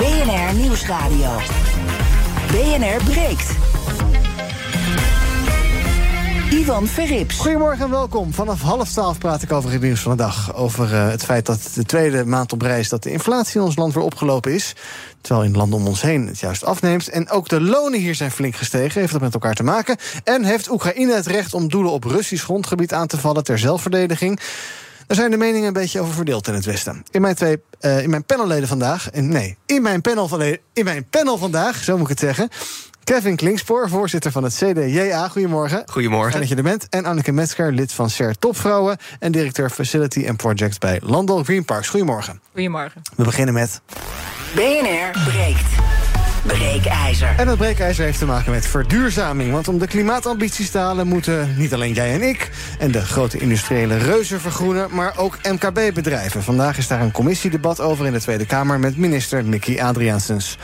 BNR Nieuwsradio. BNR breekt. Ivan Verrips. Goedemorgen en welkom. Vanaf half twaalf praat ik over het nieuws van de dag. Over uh, het feit dat de tweede maand op reis dat de inflatie in ons land weer opgelopen is. Terwijl in landen om ons heen het juist afneemt. En ook de lonen hier zijn flink gestegen. Heeft dat met elkaar te maken? En heeft Oekraïne het recht om doelen op Russisch grondgebied aan te vallen ter zelfverdediging? Daar zijn de meningen een beetje over verdeeld in het Westen. In mijn, twee, uh, in mijn panelleden vandaag. En nee, in mijn, panel van, in mijn panel vandaag, zo moet ik het zeggen. Kevin Klingspoor, voorzitter van het CDJA. Goedemorgen. Goedemorgen. Fijn dat je er bent. En Anneke Metzger, lid van SER Topvrouwen... en directeur Facility and Project bij Landal Green Parks. Goedemorgen. Goedemorgen. We beginnen met... BNR breekt. Breekijzer. En dat breekijzer heeft te maken met verduurzaming. Want om de klimaatambities te halen moeten niet alleen jij en ik... en de grote industriële reuzen vergroenen, maar ook MKB-bedrijven. Vandaag is daar een commissiedebat over in de Tweede Kamer... met minister Mickey Adriaansens.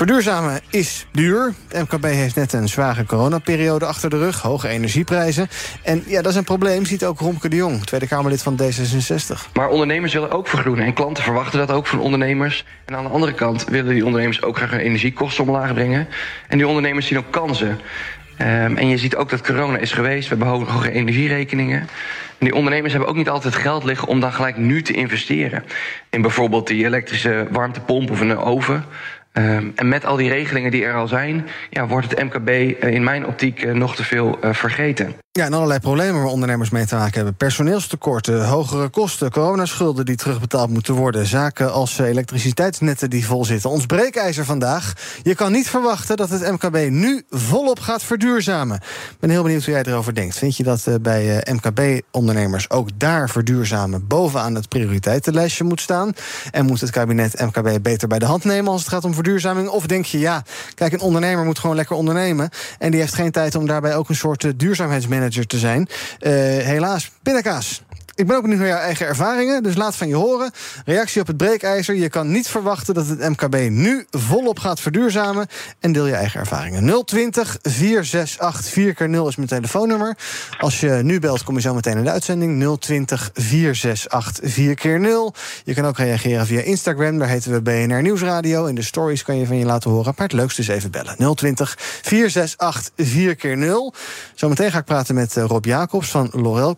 Verduurzamen is duur. De MKB heeft net een zware coronaperiode achter de rug. Hoge energieprijzen. En ja, dat is een probleem, ziet ook Romke de Jong... Tweede Kamerlid van D66. Maar ondernemers willen ook vergroenen. En klanten verwachten dat ook van ondernemers. En aan de andere kant willen die ondernemers ook graag hun energiekosten omlaag brengen. En die ondernemers zien ook kansen. Um, en je ziet ook dat corona is geweest. We hebben hoge energierekeningen. En die ondernemers hebben ook niet altijd geld liggen om dan gelijk nu te investeren. In bijvoorbeeld die elektrische warmtepomp of een oven. Um, en met al die regelingen die er al zijn, ja, wordt het MKB uh, in mijn optiek uh, nog te veel uh, vergeten. Ja, en allerlei problemen waar ondernemers mee te maken hebben. Personeelstekorten, hogere kosten, coronaschulden die terugbetaald moeten worden. Zaken als elektriciteitsnetten die vol zitten. Ons breekijzer vandaag. Je kan niet verwachten dat het MKB nu volop gaat verduurzamen. Ik ben heel benieuwd hoe jij erover denkt. Vind je dat bij MKB-ondernemers ook daar verduurzamen bovenaan het prioriteitenlijstje moet staan? En moet het kabinet MKB beter bij de hand nemen als het gaat om verduurzaming? Of denk je, ja, kijk, een ondernemer moet gewoon lekker ondernemen. En die heeft geen tijd om daarbij ook een soort duurzaamheidsmanager te zijn. Uh, helaas, pindakaas. Ik ben ook benieuwd naar jouw eigen ervaringen, dus laat van je horen. Reactie op het breekijzer. Je kan niet verwachten dat het MKB nu volop gaat verduurzamen. En deel je eigen ervaringen. 020 468 4 keer 0 is mijn telefoonnummer. Als je nu belt, kom je zo meteen in de uitzending. 020 468 4 keer 0 Je kan ook reageren via Instagram. Daar heten we BNR Nieuwsradio. In de stories kan je van je laten horen. Maar het leukste is even bellen. 020 468 4 keer 0 Zometeen ga ik praten met Rob Jacobs van Lorel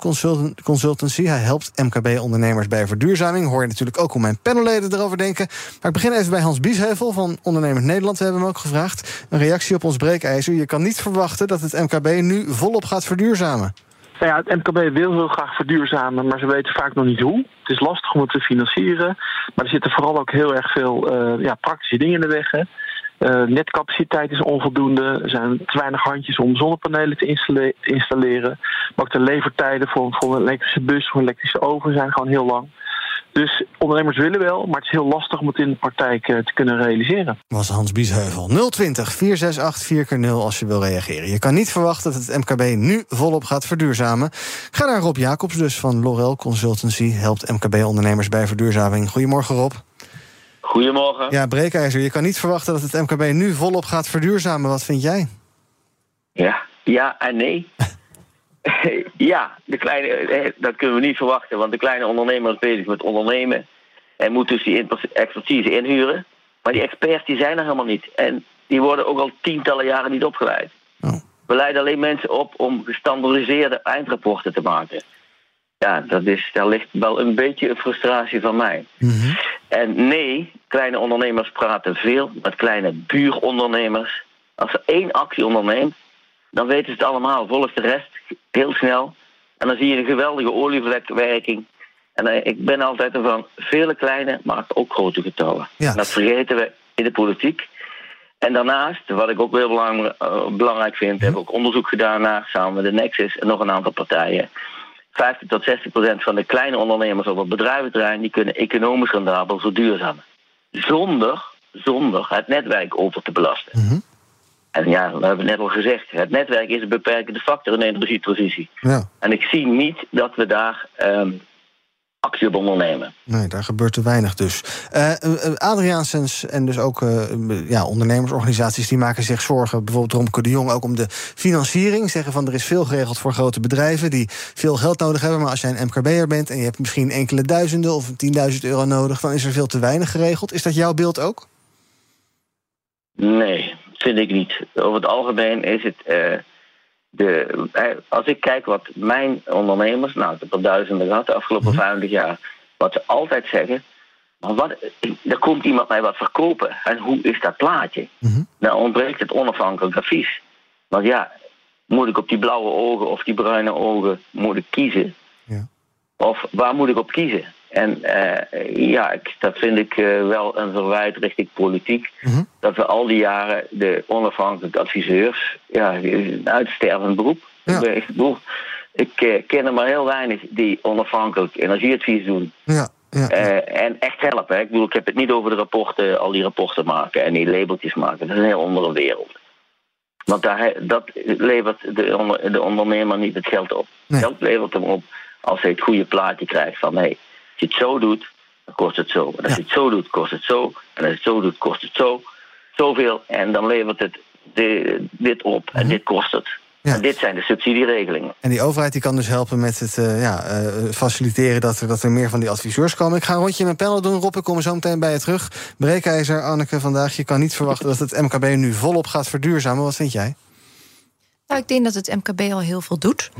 Consultancy. Helpt MKB-ondernemers bij verduurzaming. Hoor je natuurlijk ook hoe mijn panelleden erover denken. Maar ik begin even bij Hans Biesheuvel van Ondernemers Nederland. We hebben hem ook gevraagd. Een reactie op ons breekijzer. Je kan niet verwachten dat het MKB nu volop gaat verduurzamen. Nou ja, het MKB wil heel graag verduurzamen, maar ze weten vaak nog niet hoe. Het is lastig om het te financieren. Maar er zitten vooral ook heel erg veel uh, ja, praktische dingen in de weg. Uh, netcapaciteit is onvoldoende. Er zijn te weinig handjes om zonnepanelen te installe installeren. Maar ook de levertijden voor, een elektrische bus of een elektrische oven zijn gewoon heel lang. Dus ondernemers willen wel, maar het is heel lastig om het in de praktijk uh, te kunnen realiseren. Was Hans Biesheuvel. 020 468 4 0 als je wil reageren. Je kan niet verwachten dat het MKB nu volop gaat verduurzamen. Ga naar Rob Jacobs dus van Lorel Consultancy. Helpt MKB-ondernemers bij verduurzaming. Goedemorgen Rob. Goedemorgen. Ja, breekijzer. Je kan niet verwachten dat het MKB nu volop gaat verduurzamen. Wat vind jij? Ja, ja en nee. ja, de kleine, dat kunnen we niet verwachten, want de kleine ondernemer is bezig met ondernemen en moet dus die expertise inhuren. Maar die experts die zijn er helemaal niet. En die worden ook al tientallen jaren niet opgeleid. Oh. We leiden alleen mensen op om gestandardiseerde eindrapporten te maken. Ja, dat is, daar ligt wel een beetje een frustratie van mij. Mm -hmm. En nee, kleine ondernemers praten veel met kleine buurondernemers. Als ze één actie onderneemt, dan weten ze het allemaal. Volgt de rest heel snel. En dan zie je een geweldige olievlekwerking. En ik ben altijd ervan, vele kleine, maar ook grote getallen. Ja. Dat vergeten we in de politiek. En daarnaast, wat ik ook heel belang, uh, belangrijk vind, hebben we ook onderzoek gedaan naar, samen met de Nexus en nog een aantal partijen. 50 tot 60 procent van de kleine ondernemers op het bedrijventerrein... die kunnen economisch rendabel verduurzamen. Zonder zonder het netwerk over te belasten. Mhm. En ja, we hebben het net al gezegd, het netwerk is een beperkende factor in de energietransitie. Ja. En ik zie niet dat we daar ehm, actie op ondernemen. Nee, daar gebeurt te weinig dus. Uh, Adriaansens en dus ook ja, ondernemersorganisaties... die maken zich zorgen, bijvoorbeeld Romke de Jong... ook om de financiering. Zeggen van er is veel geregeld voor grote bedrijven... die veel geld nodig hebben. Maar als jij een MKB'er bent en je hebt misschien enkele duizenden... of 10.000 euro nodig, dan is er veel te weinig geregeld. Is dat jouw beeld ook? Nee, vind ik niet. Over het algemeen is het... de, als ik kijk wat mijn ondernemers, nou, ik heb er duizenden gehad de afgelopen 50 jaar, wat ze altijd zeggen. Maar wat, er komt iemand mij wat verkopen. En hoe is dat plaatje? Dan ontbreekt het onafhankelijk advies. Want ja, moet ik op die blauwe ogen of die bruine ogen moet ik kiezen? Ja. Of waar moet ik op kiezen? En eh, ja, ik, dat vind ik eh, wel een verwijt richting politiek. Dat we al die jaren de onafhankelijke adviseurs, ja, een uitstervend beroep. Ja. Ik bedoel, ik eh, ken er maar heel weinig die onafhankelijk energieadvies doen. Ja, ja. En echt helpen. Hè. Ik bedoel, ik heb het niet over de rapporten, al die rapporten maken en die labeltjes maken. Dat is een heel andere wereld. Want daar, dat levert de, onder, de ondernemer niet het geld op. Nee. Geld levert hem op als hij het goede plaatje krijgt van hé, je het zo doet, dan kost het zo. En als je het zo doet, kost het zo. En als je het zo doet, kost het zo. Zoveel. En dan levert het de, dit op en dit kost het. Ja. En dit zijn de subsidieregelingen. En die overheid die kan dus helpen met het eh, ja, eh, faciliteren dat er, dat er meer van die adviseurs komen. Ik ga een rondje met panel doen. Rob, ik kom zo meteen bij je terug. Breekijzer, Anneke, vandaag. Je kan niet verwachten dat het MKB nu volop gaat verduurzamen. Wat vind jij? Nou, ik denk dat het MKB al heel veel doet.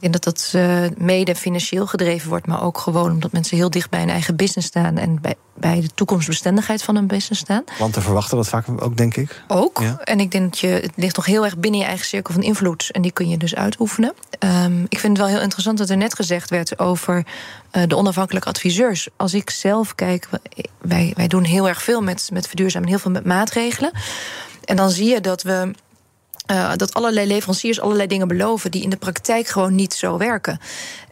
Ik denk dat dat eh, mede financieel gedreven wordt, maar ook gewoon omdat mensen heel dicht bij hun eigen business staan en bij, bij de toekomstbestendigheid van hun business staan. Want te verwachten dat vaak ook, denk ik. Ook. Ja. En ik denk dat je, het ligt nog heel erg binnen je eigen cirkel van invloed. En die kun je dus uitoefenen. Ehm, ik vind het wel heel interessant dat er net gezegd werd over eh, de onafhankelijke adviseurs. Als ik zelf kijk, wij, wij doen heel erg veel met, met verduurzamen, heel veel met maatregelen. En dan zie je dat we. Uh, dat allerlei leveranciers allerlei dingen beloven die in de praktijk gewoon niet zo werken.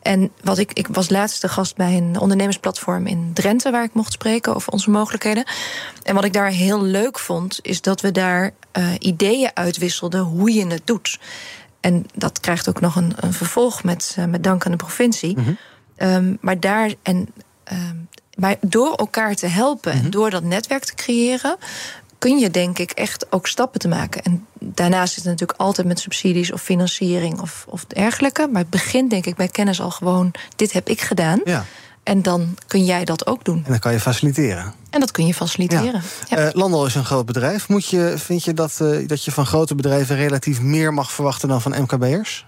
En wat ik, ik was laatste gast bij een ondernemersplatform in Drenthe, waar ik mocht spreken over onze mogelijkheden. En wat ik daar heel leuk vond, is dat we daar uh, ideeën uitwisselden hoe je het doet. En dat krijgt ook nog een, een vervolg met, uh, met dank aan de provincie. Mm -hmm. um, maar daar en. Um, maar door elkaar te helpen mm -hmm. en door dat netwerk te creëren, kun je denk ik echt ook stappen te maken. En daarnaast is het natuurlijk altijd met subsidies of financiering of, of dergelijke. Maar het begint denk ik bij kennis al gewoon, dit heb ik gedaan. Ja. En dan kun jij dat ook doen. En dan kan je faciliteren. En dat kun je faciliteren. Ja. Ja. Uh, Landal is een groot bedrijf. Moet je, vind je dat, uh, dat je van grote bedrijven relatief meer mag verwachten dan van MKB'ers?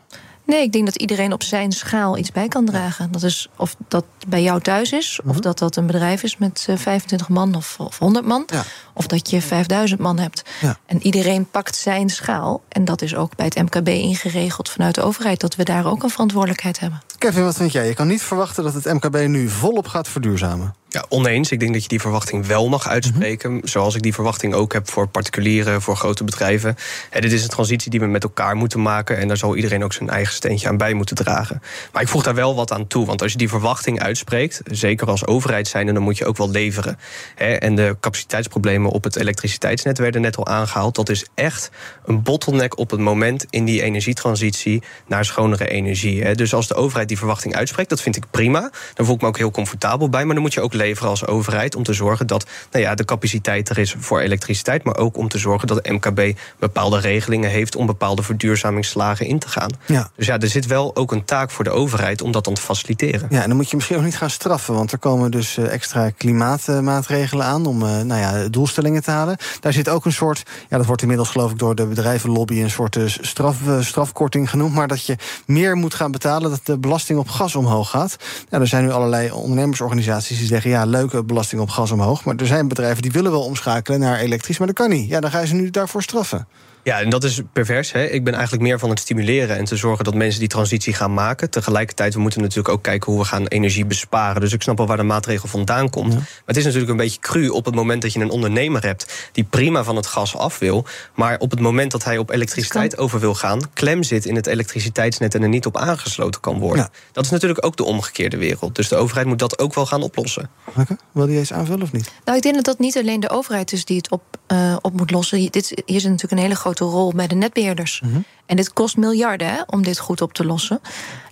Nee, ik denk dat iedereen op zijn schaal iets bij kan dragen. Dat is of dat bij jou thuis is, Mhm. of dat dat een bedrijf is met uh, 25 man of, of 100 man. Ja. Of dat je 5000 man hebt. Ja. En iedereen pakt zijn schaal. En dat is ook bij het MKB ingeregeld vanuit de overheid, dat we daar ook een verantwoordelijkheid hebben. Kevin, wat vind jij? Je kan niet verwachten dat het MKB nu volop gaat verduurzamen. Ja, oneens. Ik denk dat je die verwachting wel mag uitspreken. Mm -hmm. Zoals ik die verwachting ook heb voor particulieren, voor grote bedrijven. Dit is een transitie die we met elkaar moeten maken. En daar zal iedereen ook zijn eigen steentje aan bij moeten dragen. Maar ik voeg daar wel wat aan toe. Want als je die verwachting uitspreekt, zeker als overheid zijn, dan moet je ook wel leveren. En de capaciteitsproblemen op het elektriciteitsnet werden net al aangehaald. Dat is echt een bottleneck op het moment in die energietransitie naar schonere energie. Dus als de overheid die verwachting uitspreekt, dat vind ik prima. Dan voel ik me ook heel comfortabel bij. Maar dan moet je ook leveren als overheid om te zorgen dat nou ja, de capaciteit er is voor elektriciteit, maar ook om te zorgen dat de MKB bepaalde regelingen heeft om bepaalde verduurzamingsslagen in te gaan. Ja. Dus ja, er zit wel ook een taak voor de overheid om dat dan te faciliteren. Ja, en dan moet je misschien ook niet gaan straffen, want er komen dus extra klimaatmaatregelen aan om nou ja, doelstellingen te halen. Daar zit ook een soort, ja, dat wordt inmiddels geloof ik door de bedrijvenlobby een soort straf, strafkorting genoemd, maar dat je meer moet gaan betalen, dat de belasting op gas omhoog gaat. Ja, er zijn nu allerlei ondernemersorganisaties die zeggen ja, leuke belasting op gas omhoog. Maar er zijn bedrijven die willen wel omschakelen naar elektrisch, maar dat kan niet. Ja, dan ga je ze nu daarvoor straffen. Ja, en dat is pervers. Hè? Ik ben eigenlijk meer van het stimuleren en te zorgen dat mensen die transitie gaan maken. Tegelijkertijd, we moeten natuurlijk ook kijken hoe we gaan energie besparen. Dus ik snap wel waar de maatregel vandaan komt. Maar het is natuurlijk een beetje cru op het moment dat je een ondernemer hebt die prima van het gas af wil. Maar op het moment dat hij op elektriciteit over wil gaan, klem zit in het elektriciteitsnet en er niet op aangesloten kan worden. Dat is natuurlijk ook de omgekeerde wereld. Dus de overheid moet dat ook wel gaan oplossen. Oké, wil je eens aanvullen of niet? Nou, ik denk dat dat niet alleen de overheid is die het op, uh, op moet lossen. Hier, dit, hier zit natuurlijk een hele grote rol bij de netbeheerders. Mhm. En dit kost miljarden hè, om dit goed op te lossen.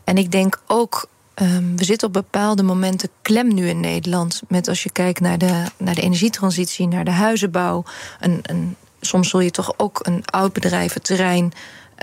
En ik denk ook. Um, we zitten op bepaalde momenten klem nu in Nederland. Met als je kijkt naar de, naar de energietransitie, naar de huizenbouw. Een, een, soms zul je toch ook een oud bedrijventerrein.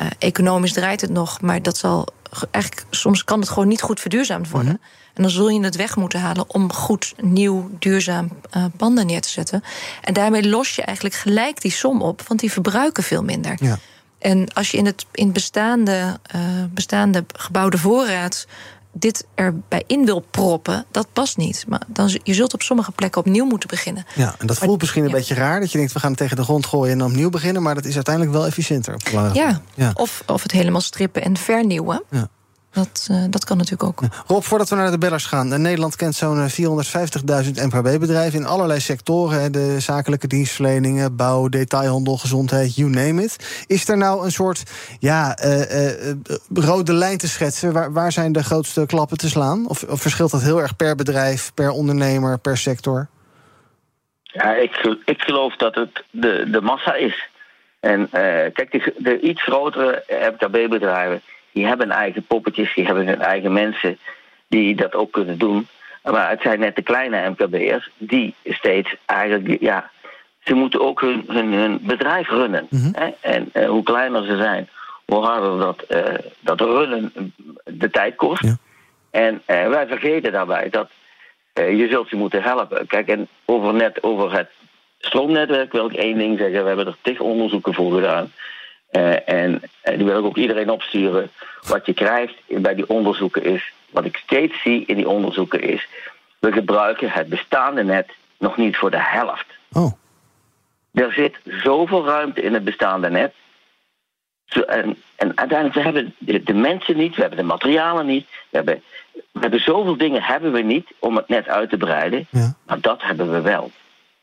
Uh, economisch draait het nog, maar dat zal eigenlijk. Soms kan het gewoon niet goed verduurzaamd worden. Mhm. En dan zul je het weg moeten halen om goed, nieuw, duurzaam uh, panden neer te zetten. En daarmee los je eigenlijk gelijk die som op, want die verbruiken veel minder. Ja. En als je in het, in bestaande, uh, bestaande gebouwde voorraad dit erbij in wil proppen, dat past niet. Maar dan, je zult op sommige plekken opnieuw moeten beginnen. Ja, en dat voelt misschien een ja. beetje raar. Dat je denkt, we gaan het tegen de grond gooien en dan opnieuw beginnen. Maar dat is uiteindelijk wel efficiënter. Op ja. ja. Of, of het helemaal strippen en vernieuwen. Ja. Dat, uh, dat kan natuurlijk ook. Rob, voordat we naar de bellers gaan. Nederland kent zo'n 450.000 MKB-bedrijven in allerlei sectoren. De zakelijke dienstverleningen, bouw, detailhandel, gezondheid, you name it. Is er nou een soort ja, uh, uh, rode lijn te schetsen? Waar, waar zijn de grootste klappen te slaan? Of, of verschilt dat heel erg per bedrijf, per ondernemer, per sector? Ja, ik, ik geloof dat het de, de massa is. En kijk, de, de iets grotere MKB-bedrijven die hebben eigen poppetjes, die hebben hun eigen mensen die dat ook kunnen doen. Maar het zijn net de kleine MKB'ers die steeds eigenlijk, ja, ze moeten ook hun, hun, hun bedrijf runnen. Mhm. Hè? En uh, hoe kleiner ze zijn, hoe harder dat, uh, dat runnen de tijd kost. Ja. En uh, wij vergeten daarbij dat je zult ze moeten helpen. Kijk, en over, net over het stroomnetwerk wil ik één ding zeggen. We hebben er tig onderzoeken voor gedaan. Uh, en uh, die wil ik ook iedereen opsturen. Wat je krijgt bij die onderzoeken is, wat ik steeds zie in die onderzoeken is, we gebruiken het bestaande net nog niet voor de helft. Oh. Er zit zoveel ruimte in het bestaande net. Zo, en, en uiteindelijk, we hebben de, de, mensen niet, we hebben de materialen niet, we hebben, we hebben zoveel dingen hebben we niet om het net uit te breiden, ja. maar dat hebben we wel.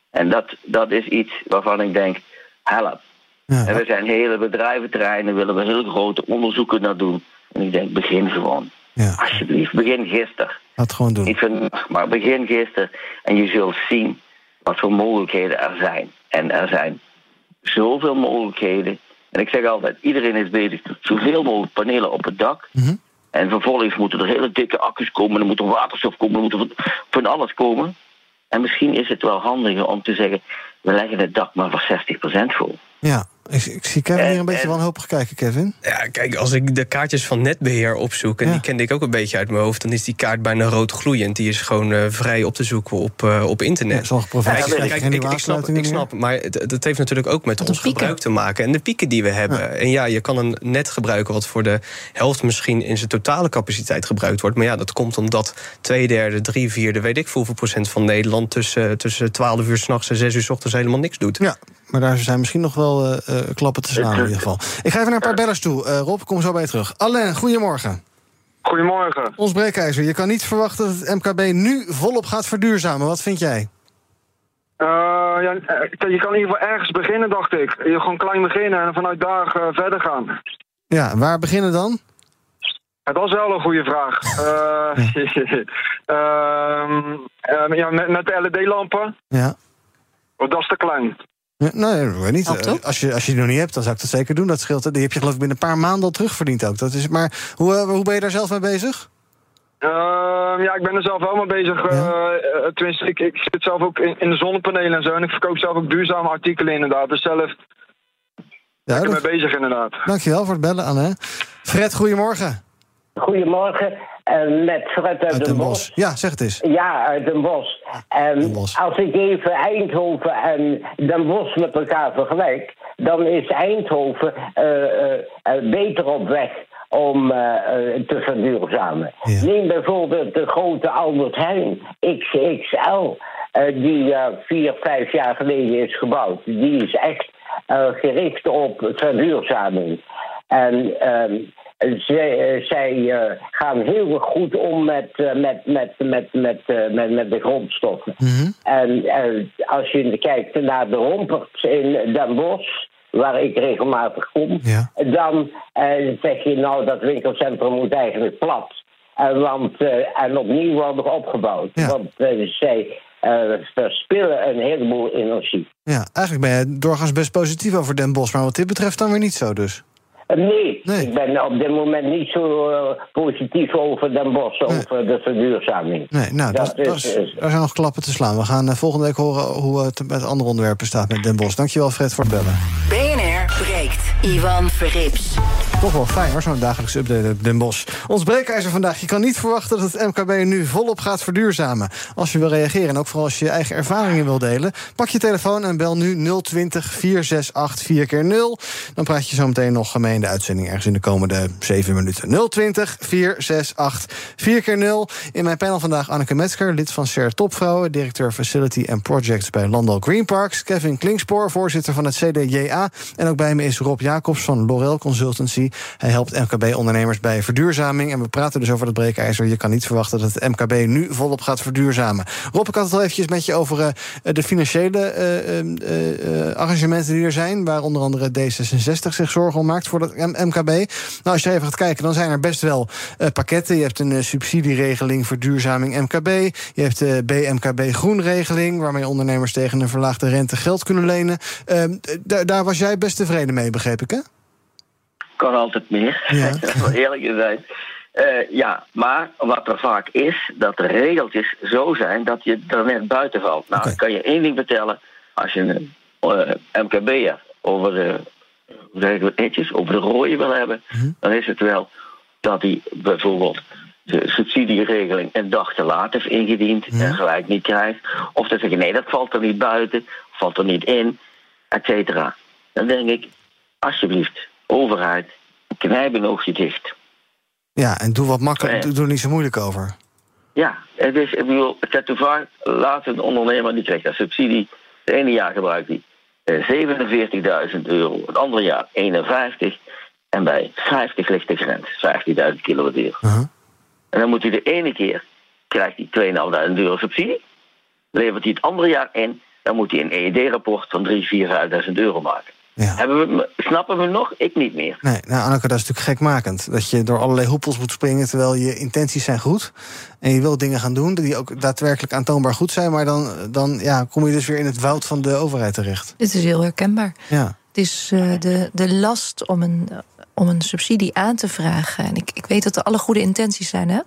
En dat, dat is iets waarvan ik denk, help. Ja. En we zijn hele bedrijventerreinen, willen we heel grote onderzoeken naar doen. En ik denk, begin gewoon. Ja. Alsjeblieft, begin gisteren. Laat gewoon doen. Niet vandaag, maar begin gisteren. En je zult zien wat voor mogelijkheden er zijn. En er zijn zoveel mogelijkheden. En ik zeg altijd, iedereen is bezig zoveel mogelijk panelen op het dak. Mm -hmm. En vervolgens moeten er hele dikke accu's komen, er moet er waterstof komen, er moet er van alles komen. En misschien is het wel handiger om te zeggen, we leggen het dak maar voor 60% vol. Ja, ik, ik zie Kevin hier een beetje wanhopig kijken, Kevin. Ja, kijk, als ik de kaartjes van netbeheer opzoek... en Ja. die kende ik ook een beetje uit mijn hoofd... dan is die kaart bijna rood gloeiend. Die is gewoon eh, vrij op te zoeken op, eh, op internet. Ja, sommige provincies Kijk, krijgen kijk, geen ik, snap, ik snap, maar het, het heeft natuurlijk ook met ons gebruik te maken. En de pieken die we hebben. En ja, je kan een net gebruiken wat voor de helft misschien... in zijn totale capaciteit gebruikt wordt. Maar ja, dat komt omdat twee derde, drie vierde... weet ik veel hoeveel procent van Nederland... tussen, tussen 12 uur s'nachts en 6 uur s ochtends helemaal niks doet. Ja, maar daar zijn misschien nog wel uh, uh, klappen te slaan in ieder geval. Ik ga even naar een paar bellers toe. Uh, Rob, kom zo bij je terug. Alain, goedemorgen. Goedemorgen. Ons breekijzer, je kan niet verwachten dat het MKB nu volop gaat verduurzamen. Wat vind jij? Uh, ja, je kan in ieder geval ergens beginnen, dacht ik. Je gewoon klein beginnen en vanuit daar uh, verder gaan. Ja, waar beginnen dan? Ja, dat is wel een goede vraag. Uh, ja, met, met de LED-lampen. Ja. Dat is te klein. Ja, nee, dat weet niet. Helpt ook. Als je, als je die nog niet hebt, dan zou ik dat zeker doen. Dat scheelt. Die heb je geloof ik binnen een paar maanden al terugverdiend ook. Dat is, maar hoe, uh, hoe ben je daar zelf mee bezig? Uh, ja, ik ben er zelf wel mee bezig. Ja. Uh, tenminste, ik, ik zit zelf ook in, in, de zonnepanelen en zo. En ik verkoop zelf ook duurzame artikelen inderdaad. Dus zelf ben ik er mee bezig inderdaad. Dankjewel voor het bellen, Anne. Fred, goedemorgen. Goedemorgen. Uh, met Fred uit, uit Den, Bosch. Ja, zeg het eens. Ja, uit Den Bosch. En Den Bosch. als ik even Eindhoven en Den Bosch met elkaar vergelijk... dan is Eindhoven uh, beter op weg om te verduurzamen. Ja. Neem bijvoorbeeld de grote Albert Heijn XXL... die vier, vijf jaar geleden is gebouwd. Die is echt eh, gericht op verduurzaming. En ehm, zij, eh, zij eh, gaan heel goed om met, eh, met, met, met, met, met, met de grondstoffen. En eh, als je kijkt naar de rompers in Den Bosch, waar ik regelmatig kom, dan eh, zeg je nou dat winkelcentrum moet eigenlijk plat. En, want, eh, en opnieuw worden opgebouwd. Want eh, zij verspillen een heleboel energie. Ja, eigenlijk ben je doorgaans best positief over Den Bosch, maar wat dit betreft dan weer niet zo dus. Eh, Nee, ik ben op dit moment niet zo eh, positief over Den Bosch, over de verduurzaming. Nee, nou, dat, dat is, daar zijn nog klappen te slaan. We gaan eh, volgende week horen hoe het met andere onderwerpen staat met Den Bosch. Dankjewel Fred voor het bellen. BNR breekt. Ivan Verrips. Toch wel fijn hoor, zo'n dagelijkse update uit Den Bosch. Ons breekijzer vandaag. Je kan niet verwachten dat het MKB nu volop gaat verduurzamen. Als je wil reageren en ook vooral als je je eigen ervaringen wil delen... pak je telefoon en bel nu 020 468 4 keer 0 Dan praat je zo meteen nog mee in de uitzending... ergens in de komende 7 minuten. 020 468 4 keer 0 In mijn panel vandaag Anneke Metzger, lid van SER Topvrouwen... directeur Facility and Projects bij Landal Green Parks... Kevin Klingspoor, voorzitter van het CDJA... en ook bij me is Rob Jacobs van Lorel Consultancy... Hij helpt MKB-ondernemers bij verduurzaming. En we praten dus over het breekijzer. Je kan niet verwachten dat het MKB nu volop gaat verduurzamen. Rob, ik had het al eventjes met je over uh, de financiële uh, uh, arrangementen die er zijn. Waar onder andere D66 zich zorgen om maakt voor dat MKB. Nou, als je even gaat kijken, dan zijn er best wel pakketten. Je hebt een subsidieregeling verduurzaming MKB. Je hebt de BMKB Groenregeling, waarmee ondernemers tegen een verlaagde rente geld kunnen lenen. Ehm, daar was jij best tevreden mee, begreep ik, hè? Kan altijd meer. Ja. eerlijk zijn. Uh, ja, maar wat er vaak is, dat de regeltjes zo zijn dat je er net buiten valt. Nou, okay. kan je één ding vertellen. Als je een uh, MKB'er over de, netjes, over de rode wil hebben, mm -hmm. dan is het wel dat hij bijvoorbeeld de subsidieregeling een dag te laat heeft ingediend mm -hmm. en gelijk niet krijgt. Of dat zeggen, nee, dat valt er niet buiten, valt er niet in, et cetera. Dan denk ik, alsjeblieft, overheid, knijp een oogje dicht. Ja, en doe wat makkelijk, doe er niet zo moeilijk over. Ja, het is, ik bedoel, vaak, laat een ondernemer, die krijgt dat subsidie. Het ene jaar gebruikt hij 47.000 euro, het andere jaar 51. En bij 50 ligt de grens, 15.000 kilowattuur. Uh -huh. En dan moet hij de ene keer, krijgt hij 2.500 euro subsidie. Levert hij het andere jaar in, dan moet hij een EED-rapport van 3.000, 4.000 euro maken. Ja. Hebben we, snappen we nog? Ik niet meer. Nee, nou Anneke, dat is natuurlijk gekmakend. Dat je door allerlei hoepels moet springen terwijl je intenties zijn goed. En je wil dingen gaan doen die ook daadwerkelijk aantoonbaar goed zijn. Maar dan, dan ja, kom je dus weer in het woud van de overheid terecht. Dit is heel herkenbaar. Ja. Het is uh, de, de last om een, om een subsidie aan te vragen. En ik, ik weet dat er alle goede intenties zijn, hè?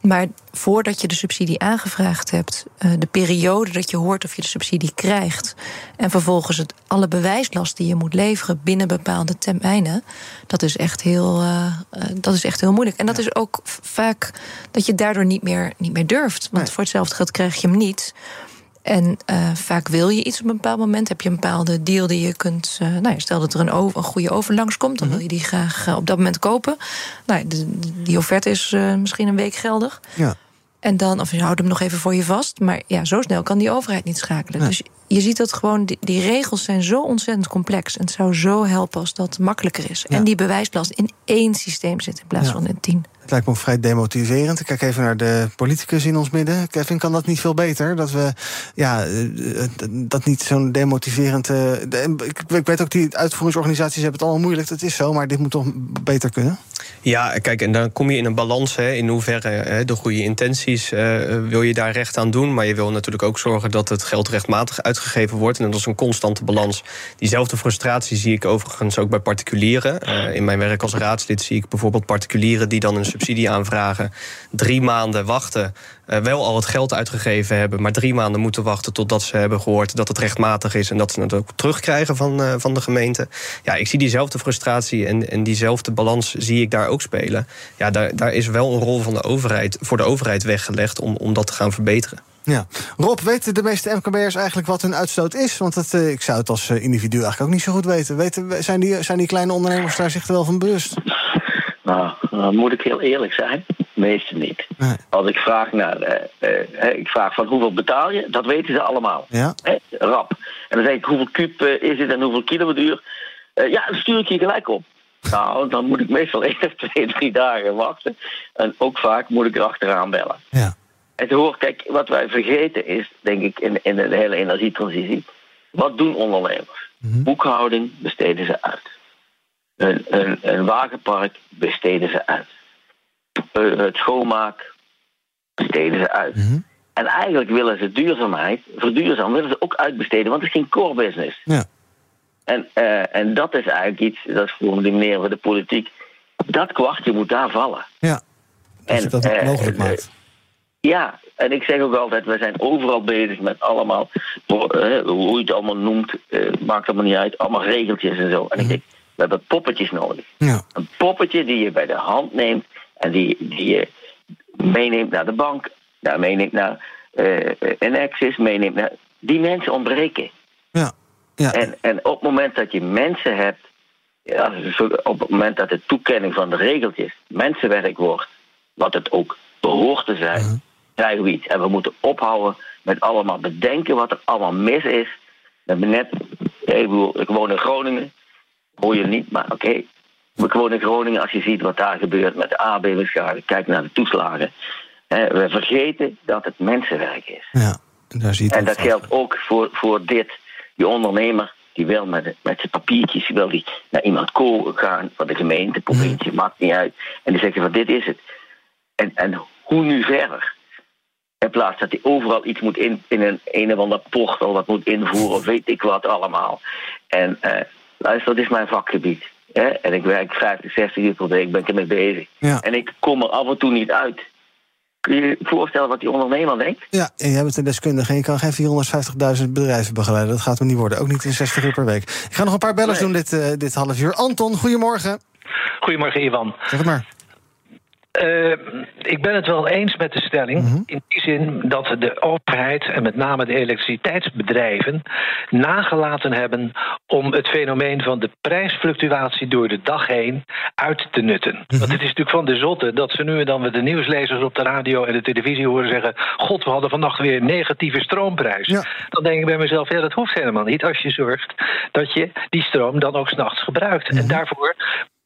Maar voordat je de subsidie aangevraagd hebt, de periode dat je hoort of je de subsidie krijgt, en vervolgens het, alle bewijslast die je moet leveren binnen bepaalde termijnen, dat is echt heel, uh, dat is echt heel moeilijk. En dat ja. is ook vaak dat je daardoor niet meer, niet meer durft. Want nee. voor hetzelfde geld krijg je hem niet. En uh, vaak wil je iets op een bepaald moment. Heb je een bepaalde deal die je kunt. Uh, nou, stel dat er een, over, een goede overlangs komt, dan wil je die graag uh, op dat moment kopen. Nou, de, die offerte is misschien een week geldig. Ja. En dan, of je houdt hem nog even voor je vast. Maar ja, zo snel kan die overheid niet schakelen. Nee. Dus je ziet dat gewoon, die, die, regels zijn zo ontzettend complex. En het zou zo helpen als dat makkelijker is. Ja. En die bewijslast in één systeem zit in plaats ja. van in tien. Het lijkt me vrij demotiverend. Ik kijk even naar de politicus in ons midden. Kevin, kan dat niet veel beter? Dat we, ja, dat niet zo'n demotiverend... Uh, ik, ik weet ook, die uitvoeringsorganisaties hebben het allemaal moeilijk. Dat is zo, maar dit moet toch beter kunnen? Ja, kijk, en dan kom je in een balans. Hè, in hoeverre hè, de goede intenties wil je daar recht aan doen. Maar je wil natuurlijk ook zorgen dat het geld rechtmatig uitgegeven wordt. En dat is een constante balans. Diezelfde frustratie zie ik overigens ook bij particulieren. In mijn werk als raadslid zie ik bijvoorbeeld particulieren die dan een subsidie aanvragen. Drie maanden wachten. Uh, wel al het geld uitgegeven hebben, maar drie maanden moeten wachten totdat ze hebben gehoord dat het rechtmatig is en dat ze het ook terugkrijgen van, uh, van de gemeente. Ja, ik zie diezelfde frustratie en, en diezelfde balans zie ik daar ook spelen. Ja, daar, daar is wel een rol van de overheid, voor de overheid weggelegd om, om dat te gaan verbeteren. Ja. Rob, weten de meeste MKB'ers eigenlijk wat hun uitstoot is? Want uh, ik zou het als individu eigenlijk ook niet zo goed weten. weten zijn, die, zijn die kleine ondernemers daar zich wel van bewust? Nou, dan moet ik heel eerlijk zijn. Meeste niet. Nee. Als ik vraag naar, uh, uh, ik vraag van hoeveel betaal je, dat weten ze allemaal. Ja? Rap. En dan zeg ik, hoeveel kuub eh, is het en hoeveel kilowattuur? Uh, ja, dan stuur ik je gelijk op. Nou, dan moet ik meestal één of twee, drie dagen wachten. En ook vaak moet ik er achteraan bellen. Ja. En te horen, kijk, wat wij vergeten is, denk ik, in, in de hele energietransitie. Wat doen ondernemers? Boekhouding besteden ze uit. Een, een, een wagenpark besteden ze uit. Eh, Het schoonmaak besteden ze uit. En eigenlijk willen ze duurzaamheid, verduurzamen, willen ze ook uitbesteden, want het is geen core business. Ja. En, eh, en dat is eigenlijk iets, dat is voor de meneer van de politiek, dat kwartje moet daar vallen. Ja. Als je dat eh, mogelijk maakt. Ja, en ik zeg ook altijd, we zijn overal bezig met allemaal, hoe je het allemaal noemt, maakt allemaal niet uit, allemaal regeltjes en zo. En ik denk, we hebben poppetjes nodig. Ja. Een poppetje die je bij de hand neemt en die, die je meeneemt naar de bank, daar meeneemt naar eh, een Axis, meeneemt naar... Die mensen ontbreken. Ja. Ja. En, en op het moment dat je mensen hebt, ja, op het moment dat de toekenning van de regeltjes mensenwerk wordt, wat het ook behoort te zijn, krijgen we iets. En we moeten ophouden met allemaal bedenken wat er allemaal mis is. We hebben net, ik, bedoel, ik woon in Groningen, hoor je niet, maar oké. Ik woon in Groningen, als je ziet wat daar gebeurt met de aardbevingsschade, kijk naar de toeslagen. We vergeten dat het mensenwerk is. Ja. Daar zie je En dat geldt ook voor, voor dit. Die ondernemer die wil met, met zijn papiertjes die wil die naar iemand gaan van de gemeente, provincie, maakt niet uit. En die zeggen van dit is het. En, en hoe nu verder? In plaats dat hij overal iets moet in, in een een of ander portal wat moet invoeren, of weet ik wat allemaal. En eh, luister, dat is mijn vakgebied. Hè? En ik werk 50, 60 uur per week, ben ik ermee bezig. Ja. En ik kom er af en toe niet uit. Kun je je voorstellen wat die ondernemer denkt? Ja, en jij bent een deskundige en je kan geen 450.000 bedrijven begeleiden. Dat gaat me niet worden, ook niet in 60 uur per week. Ik ga nog een paar bellers doen dit, eh, dit half uur. Anton, goedemorgen. Goedemorgen, Ivan. Zeg het maar. Eh, ik ben het wel eens met de stelling. Mhm. In die zin dat de overheid en met name de elektriciteitsbedrijven nagelaten hebben om het fenomeen van de prijsfluctuatie door de dag heen uit te nutten. Mhm. Want het is natuurlijk van de zotte dat ze nu en dan met de nieuwslezers op de radio en de televisie horen zeggen: God, we hadden vannacht weer een negatieve stroomprijs. Dan denk ik bij mezelf: ja, dat hoeft helemaal niet als je zorgt dat je die stroom dan ook s'nachts gebruikt. En daarvoor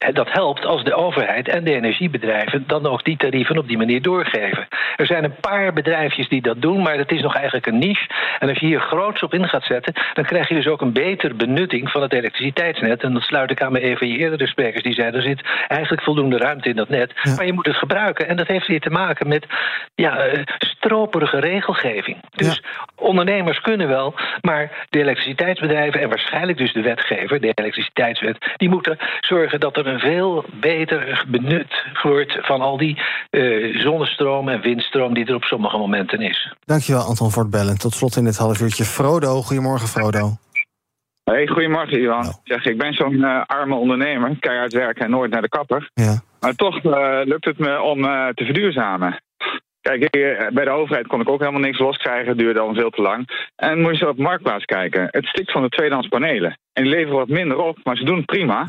en dat helpt als de overheid en de energiebedrijven dan ook die tarieven op die manier doorgeven. Er zijn een paar bedrijfjes die dat doen, maar dat is nog eigenlijk een niche. En als je hier groots op in gaat zetten, dan krijg je dus ook een betere benutting van het elektriciteitsnet. En dat sluit ik aan bij een van je eerdere sprekers die zei: er zit eigenlijk voldoende ruimte in dat net, maar je moet het gebruiken. En dat heeft weer te maken met ja, eh, stroperige regelgeving. Dus ondernemers kunnen wel, maar de elektriciteitsbedrijven en waarschijnlijk dus de wetgever, de elektriciteitswet, die moeten zorgen dat er een veel beter benut wordt van al die eh, zonnestroom en windstroom die er op sommige momenten is. Dankjewel, Anton, voor het bellen. Tot slot in dit half uurtje Frodo. Goedemorgen, Frodo. Hey, goedemorgen Ivan. Zeg, ik ben zo'n eh, arme ondernemer, keihard werken en nooit naar de kapper. Ja. Maar toch eh, lukt het me om eh, te verduurzamen. Kijk, bij de overheid kon ik ook helemaal niks loskrijgen, het duurde al veel te lang. En moet je zo op Marktplaats kijken. Het stikt van de tweedehands panelen. En die leveren wat minder op, maar ze doen het prima.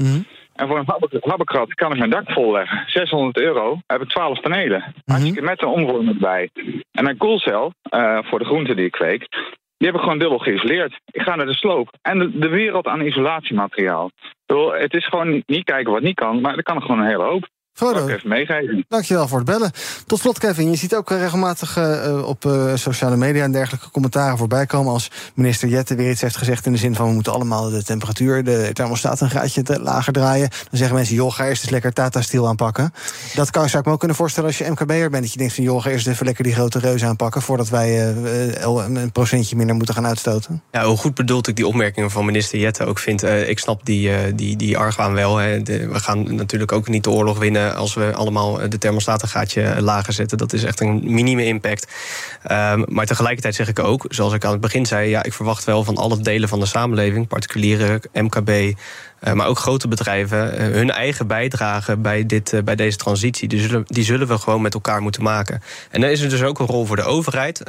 En voor een habbe- habbekrat kan ik mijn dak volleggen. 600 euro heb ik 12 panelen. Hartstikke met een omvormer erbij. En mijn koelcel, eh, voor de groenten die ik kweek, die heb ik gewoon dubbel geïsoleerd. Ik ga naar de sloop. En de, de wereld aan isolatiemateriaal. Bedoel, het is gewoon niet, niet kijken wat niet kan, maar er kan er gewoon een hele hoop. Frodo. Even meegeven. Dankjewel voor het bellen. Tot slot, Kevin. Je ziet ook eh, regelmatig eh, eh, op eh, sociale media en dergelijke commentaren voorbij komen. als minister Jette weer iets heeft gezegd in de zin van. we moeten allemaal de temperatuur, de thermostaat een graadje te lager draaien. Dan zeggen mensen: joh, ga eerst eens lekker Tata Steel aanpakken. Dat kan, zou ik me ook kunnen voorstellen als je MKB'er bent. Dat je denkt van: joh, ga eerst even lekker die grote reus aanpakken. voordat wij een procentje minder moeten gaan uitstoten. Ja, hoe goed bedoeld ik die opmerkingen van minister Jette ook vind. Eh, ik snap die, eh, die, die argwaan wel. Hè. De- we gaan natuurlijk ook niet de oorlog winnen als we allemaal eh, de thermostaat een gaatje lager zetten. Dat is echt een minieme impact. Ehm, maar tegelijkertijd zeg ik ook, zoals ik aan het begin zei, ja, ik verwacht wel van alle delen van de samenleving, particulieren, MKB. Eh, maar ook grote bedrijven, eh, hun eigen bijdrage bij, dit, eh, bij deze transitie. Die zullen, die zullen we gewoon met elkaar moeten maken. En dan is er dus ook een rol voor de overheid,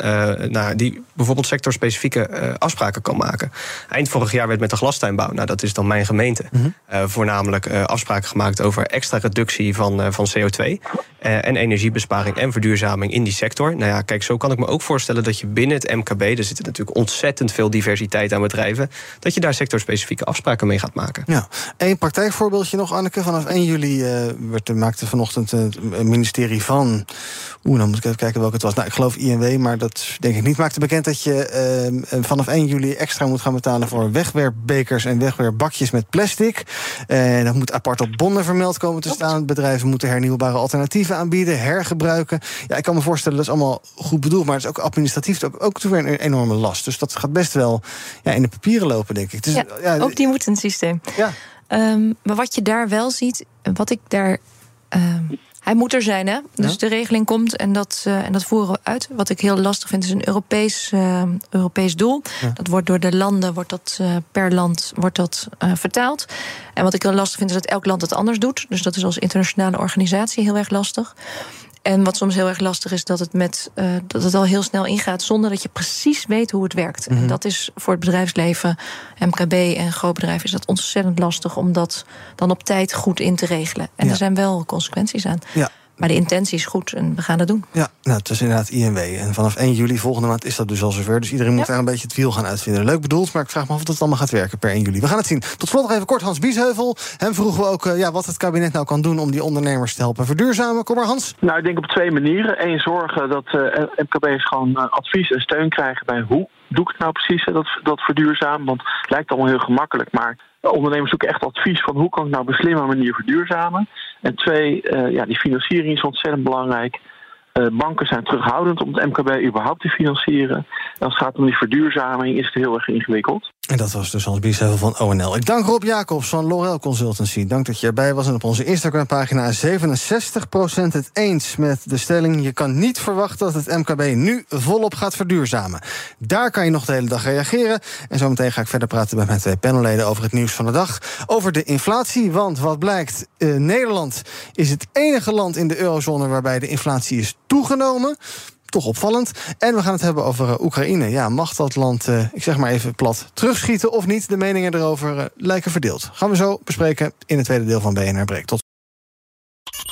nou, die bijvoorbeeld sectorspecifieke afspraken kan maken. Eind vorig jaar werd met de glastuinbouw, nou, dat is dan mijn gemeente, eh, voornamelijk afspraken gemaakt over extra reductie van van, van CO2. en energiebesparing en verduurzaming in die sector. Nou ja, kijk, zo kan ik me ook voorstellen dat je binnen het MKB, er zitten natuurlijk ontzettend veel diversiteit aan bedrijven, dat je daar sectorspecifieke afspraken mee gaat maken. Ja, één praktijkvoorbeeldje nog, Anneke. Vanaf 1 juli uh, werd, maakte vanochtend het ministerie van. Oeh, dan moet ik even kijken welke het was. Nou, ik geloof INW, maar dat denk ik niet. Maakte bekend dat je uh, vanaf 1 juli extra moet gaan betalen voor wegwerpbekers en wegwerpbakjes met plastic. En dat moet apart op bonnen vermeld komen te staan. Bedrijven moeten hernieuwbare alternatieven aanbieden, hergebruiken. Ja, ik kan me voorstellen dat is allemaal goed bedoeld, maar het is ook administratief ook, ook weer een enorme last. Dus dat gaat best wel ja, in de papieren lopen, denk ik. Dus, ja, ja, ook die moet een systeem. Ja. Um, maar wat je daar wel ziet, wat ik daar. Um, hij moet er zijn, hè? Dus ja. de regeling komt en dat, uh, en dat voeren we uit. Wat ik heel lastig vind, is een Europees, uh, Europees doel. Ja. Dat wordt door de landen, wordt dat, uh, per land wordt dat vertaald. En wat ik heel lastig vind, is dat elk land het anders doet. Dus dat is als internationale organisatie heel erg lastig. En wat soms heel erg lastig is, dat het, met, uh, dat het al heel snel ingaat zonder dat je precies weet hoe het werkt. Mm -hmm. En dat is voor het bedrijfsleven, MKB en grootbedrijven, is dat ontzettend lastig om dat dan op tijd goed in te regelen. En ja. er zijn wel consequenties aan. Ja. Maar de intentie is goed en we gaan dat doen. Ja, nou, het is inderdaad INW. En vanaf 1 juli volgende maand is dat dus al zover. Dus iedereen moet ja. daar een beetje het wiel gaan uitvinden. Leuk bedoeld, maar ik vraag me af of dat allemaal gaat werken per 1 juli. We gaan het zien. Tot slot nog even kort Hans Biesheuvel. Hem vroegen we ook uh, ja, wat het kabinet nou kan doen om die ondernemers te helpen verduurzamen. Kom maar Hans. Nou, ik denk op twee manieren. Eén, zorgen dat uh, MKB's gewoon uh, advies en steun krijgen bij hoe doe ik het nou precies, dat, dat verduurzamen. Want het lijkt allemaal heel gemakkelijk, maar ondernemers zoeken echt advies van hoe kan ik nou op een slimme manier verduurzamen. En twee, uh, ja, die financiering is ontzettend belangrijk. Uh, banken zijn terughoudend om het MKB überhaupt te financieren. En als het gaat om die verduurzaming is het heel erg ingewikkeld. En dat was dus Hans Biesheuvel van ONL. Ik dank Rob Jacobs van Lorel Consultancy. Dank dat je erbij was. En op onze Instagram-pagina 67% het eens met de stelling... je kan niet verwachten dat het MKB nu volop gaat verduurzamen. Daar kan je nog de hele dag reageren. En zometeen ga ik verder praten met mijn twee panelleden... over het nieuws van de dag. Over de inflatie, want wat blijkt... Uh, Nederland is het enige land in de eurozone... waarbij de inflatie is toegenomen toch opvallend. En we gaan het hebben over uh, Oekraïne. Ja, mag dat land, uh, ik zeg maar even plat, terugschieten of niet? De meningen erover uh, lijken verdeeld. Gaan we zo bespreken in het tweede deel van BNR Break. Tot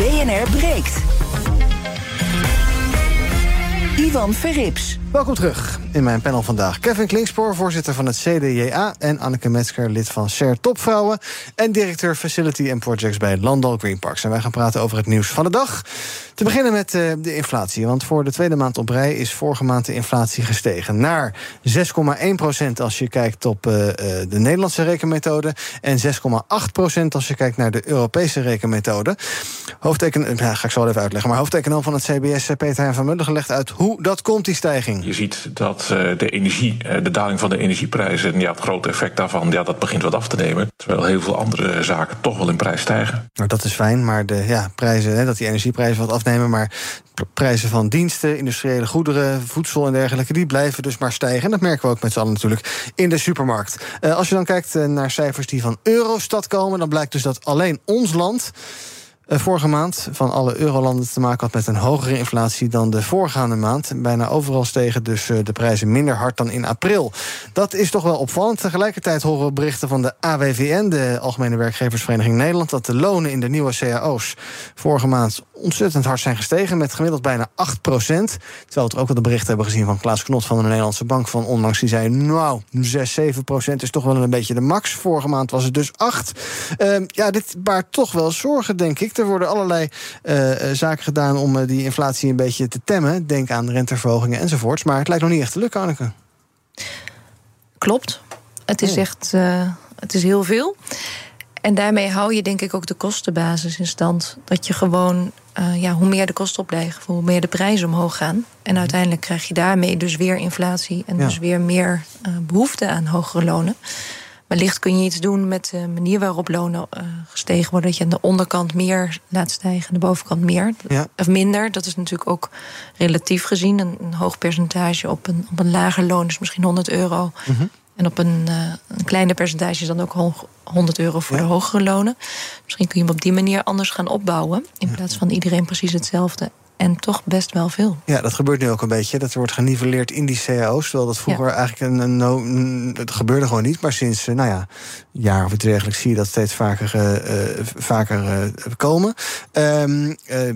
BNR breekt. Ivan Verrips. Welkom terug in mijn panel vandaag. Kevin Klingspoor, voorzitter van het CDJA... en Anneke Metzger, lid van SER Topvrouwen... en directeur Facility and Projects bij Landal Green Parks. En wij gaan praten over het nieuws van de dag. Te beginnen met uh, de inflatie. Want voor de tweede maand op rij is vorige maand de inflatie gestegen... naar 6,1 procent als je kijkt op uh, de Nederlandse rekenmethode... en 6,8 procent als je kijkt naar de Europese rekenmethode. Hoofdeken, ja, ga ik zo even uitleggen... maar hoofdeconoom van het CBS, Peter Hein van Mulder, legt uit... hoe dat komt, die stijging. Je ziet dat uh, de energie, uh, de daling van de energieprijzen, ja, het grote effect daarvan, ja, dat begint wat af te nemen. Terwijl heel veel andere zaken toch wel in prijs stijgen. Nou, dat is fijn, maar de ja, prijzen, hè, dat die energieprijzen wat afnemen, maar prijzen van diensten, industriële goederen, voedsel en dergelijke, die blijven dus maar stijgen. En dat merken we ook met z'n allen natuurlijk in de supermarkt. Uh, als je dan kijkt naar cijfers die van Eurostat komen, dan blijkt dus dat alleen ons land vorige maand van alle eurolanden te maken had met een hogere inflatie dan de voorgaande maand. Bijna overal stegen dus de prijzen minder hard dan in april. Dat is toch wel opvallend. Tegelijkertijd horen we berichten van de AWVN, de Algemene Werkgeversvereniging Nederland, dat de lonen in de nieuwe cao's vorige maand ontzettend hard zijn gestegen, met gemiddeld bijna 8 procent. Terwijl we ook wel de berichten hebben gezien van Klaas Knot van de Nederlandse Bank van onlangs. Die zei, nou, 6, 7 procent is toch wel een beetje de max. Vorige maand was het dus 8. Uh, ja, dit baart toch wel zorgen, denk ik. Er worden allerlei uh, zaken gedaan om uh, die inflatie een beetje te temmen. Denk aan renteverhogingen enzovoorts. Maar het lijkt nog niet echt te lukken, Anneke. Klopt. Het is oh. echt het is heel veel. En daarmee hou je denk ik ook de kostenbasis in stand. Dat je gewoon, uh, ja, hoe meer de kosten opleggen, hoe meer de prijzen omhoog gaan. En uiteindelijk krijg je daarmee dus weer inflatie en ja. dus weer meer uh, behoefte aan hogere lonen. Wellicht kun je iets doen met de manier waarop lonen uh, gestegen worden. Dat je aan de onderkant meer laat stijgen, de bovenkant meer. Ja. Of minder. Dat is natuurlijk ook relatief gezien. Een, een hoog percentage op een, op een lager loon is misschien 100 euro. Mhm. En op een, uh, een kleiner percentage is dan ook 100 euro voor de hogere lonen. Misschien kun je hem op die manier anders gaan opbouwen. In plaats van iedereen precies hetzelfde. En toch best wel veel. Ja, dat gebeurt nu ook een beetje. Dat wordt geniveleerd in die cao's. Terwijl dat vroeger Ja. eigenlijk een, een, no- Het gebeurde gewoon niet. Maar sinds, eh, nou ja, een jaar of iets dergelijks zie je dat steeds vaker, eh, eh, vaker komen. Ehm, eh,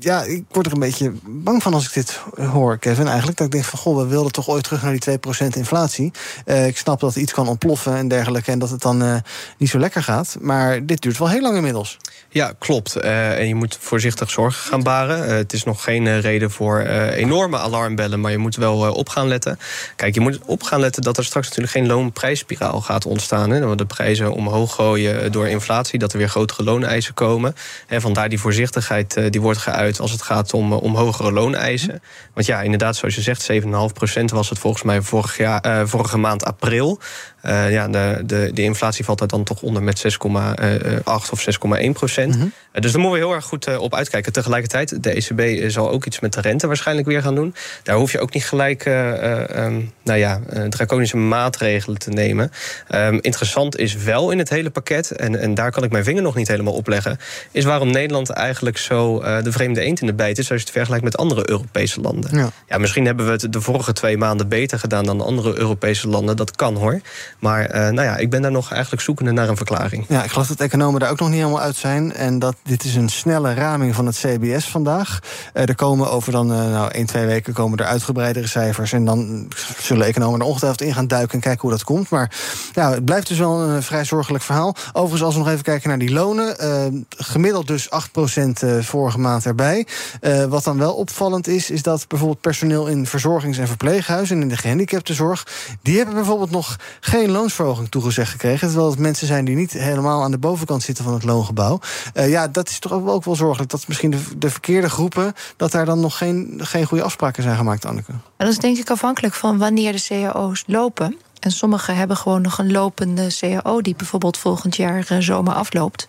ja, ik word er een beetje bang van als ik dit hoor, Kevin. Eigenlijk dat ik denk van, goh, we wilden toch ooit terug naar die 2% inflatie. Eh, ik snap dat iets kan ontploffen en dergelijke... en dat het dan eh, niet zo lekker gaat. Maar dit duurt wel heel lang inmiddels. Ja, klopt. Eh, en je moet voorzichtig zorgen gaan baren. Het is nog geen reden voor enorme alarmbellen, maar je moet wel op gaan letten. Kijk, je moet op gaan letten dat er straks natuurlijk geen loonprijsspiraal gaat ontstaan. Hè, dat we de prijzen omhoog gooien door inflatie, dat er weer grotere looneisen komen. En vandaar die voorzichtigheid die wordt geuit als het gaat om, eh, om hogere looneisen. Want ja, inderdaad, zoals je zegt, 7,5% was het volgens mij vorig jaar, eh, vorige maand april. Eh, ja, de, de, de inflatie valt er dan toch onder met 6,8 of 6,1 procent. Mhm. Eh, dus daar moeten we heel erg goed eh, op uitkijken. Tegelijkertijd, de ECB eh, zal ook iets met de rente waarschijnlijk weer gaan doen. Daar hoef je ook niet gelijk eh, eh, ehm, nou ja, eh, draconische maatregelen te nemen. Ehm, interessant is wel in het hele pakket, en, en daar kan ik mijn vinger nog niet helemaal op leggen, is waarom Nederland eigenlijk zo eh, de vreemde eend in de bijt is als je het vergelijkt met andere Europese landen. Ja. Ja, misschien hebben we het de vorige twee maanden beter gedaan dan andere Europese landen. Dat kan hoor. Maar eh, nou ja, ik ben daar nog eigenlijk zoekende naar een verklaring. Ja, ik geloof dat economen daar ook nog niet helemaal uit zijn. En dat dit is een snelle raming van het CBS vandaag. Eh, er komen over dan, eh, nou, 1, 2 weken komen er uitgebreidere cijfers. En dan zullen economen er ongetwijfeld in gaan duiken en kijken hoe dat komt. Maar ja, het blijft dus wel een vrij zorgelijk verhaal. Overigens, als we nog even kijken naar die lonen. gemiddeld dus 8% eh, vorige maand erbij. Wat dan wel opvallend is, is dat bijvoorbeeld personeel in verzorgings- en verpleeghuizen en in de gehandicaptenzorg. die hebben bijvoorbeeld nog geen loonsverhoging toegezegd gekregen. Terwijl het mensen zijn die niet helemaal aan de bovenkant zitten van het loongebouw. Eh, ja, dat is toch ook wel, zorgelijk. Dat misschien de, de verkeerde groepen. dat daar dan nog geen, geen goede afspraken zijn gemaakt, Anneke. Dat is denk ik afhankelijk van wanneer de cao's lopen. En sommigen hebben gewoon nog een lopende cao... die bijvoorbeeld volgend jaar eh, zomer afloopt.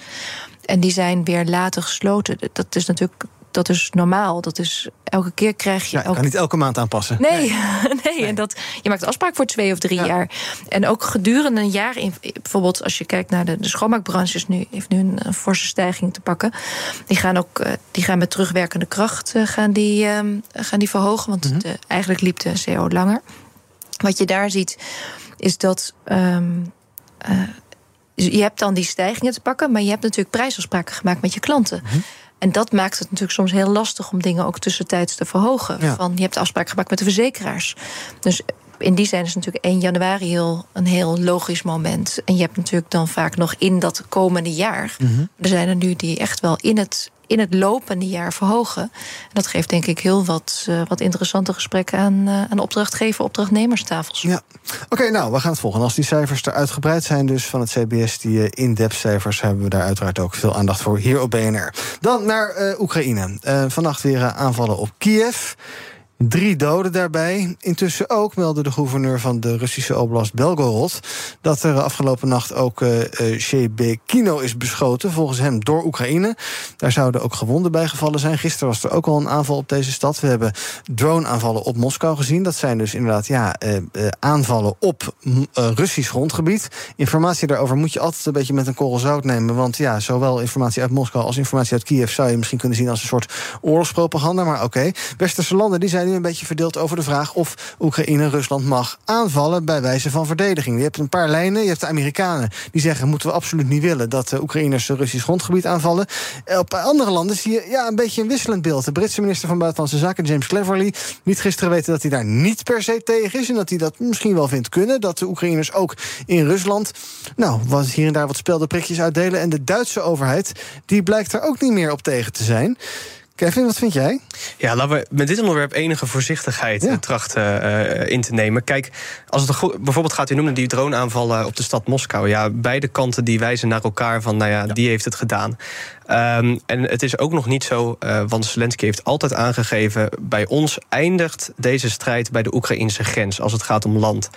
En die zijn weer later gesloten. Dat is natuurlijk dat is normaal. Dat is, elke keer krijg je... Ja, je elke- kan niet elke maand aanpassen. Nee, nee. En dat, je maakt afspraak voor twee of drie jaar. En ook gedurende een jaar, in, bijvoorbeeld als je kijkt naar de, de schoonmaakbranche, is nu, heeft nu een, een forse stijging te pakken. Die gaan ook eh, die gaan met terugwerkende kracht eh, gaan die, ehm, gaan die verhogen. Want de- eigenlijk liep de CO langer. Wat je daar ziet, is dat. ehm, eh, je hebt dan die stijgingen te pakken, maar je hebt natuurlijk prijsafspraken gemaakt met je klanten. En dat maakt het natuurlijk soms heel lastig om dingen ook tussentijds te verhogen. Ja. Van, je hebt afspraken gemaakt met de verzekeraars. Dus in die zin is natuurlijk 1 januari heel, een heel logisch moment. En je hebt natuurlijk dan vaak nog in dat komende jaar. Er zijn er nu die echt wel in het, in het lopende jaar verhogen. En dat geeft denk ik heel wat, eh, wat interessante gesprekken aan, eh, aan opdrachtgever, opdrachtnemerstafels. Ja. Oké, nou, we gaan het volgen. Als die cijfers er uitgebreid zijn, dus van het CBS, die eh, in-depth cijfers, hebben we daar uiteraard ook veel aandacht voor hier op BNR. Dan naar Oekraïne. Vannacht weer aanvallen op Kiev. Drie doden daarbij. Intussen ook meldde de gouverneur van de Russische oblast Belgorod... dat er afgelopen nacht ook eh eh, Shebekino is beschoten, volgens hem door Oekraïne. Daar zouden ook gewonden bij gevallen zijn. Gisteren was er ook al een aanval op deze stad. We hebben drone-aanvallen op Moskou gezien. Dat zijn dus inderdaad ja, eh, eh, aanvallen op eh, Russisch grondgebied. Informatie daarover moet je altijd een beetje met een korrel zout nemen. Want ja, zowel informatie uit Moskou als informatie uit Kiev... zou je misschien kunnen zien als een soort oorlogspropaganda. Maar oké, westerse landen die zijn een beetje verdeeld over de vraag... of Oekraïne Rusland mag aanvallen bij wijze van verdediging. Je hebt een paar lijnen. Je hebt de Amerikanen die zeggen... moeten we absoluut niet willen dat de Oekraïners Russisch grondgebied aanvallen. Op andere landen zie je ja, een beetje een wisselend beeld. De Britse minister van Buitenlandse Zaken, James Cleverly... liet gisteren weten dat hij daar niet per se tegen is... en dat hij dat misschien wel vindt kunnen. Dat de Oekraïners ook in Rusland... nou, wat hier en daar wat speldenprikjes uitdelen. En de Duitse overheid die blijkt er ook niet meer op tegen te zijn. Kevin, wat vind jij? Ja, laten we met dit onderwerp enige voorzichtigheid ja. trachten uh, in te nemen. Kijk, als het bijvoorbeeld gaat, u noemde die droneaanvallen op de stad Moskou. Ja, beide kanten die wijzen naar elkaar van, nou ja, ja. die heeft het gedaan. Um, en het is ook nog niet zo, uh, want Zelensky heeft altijd aangegeven... bij ons eindigt deze strijd bij de Oekraïnse grens... als het gaat om land.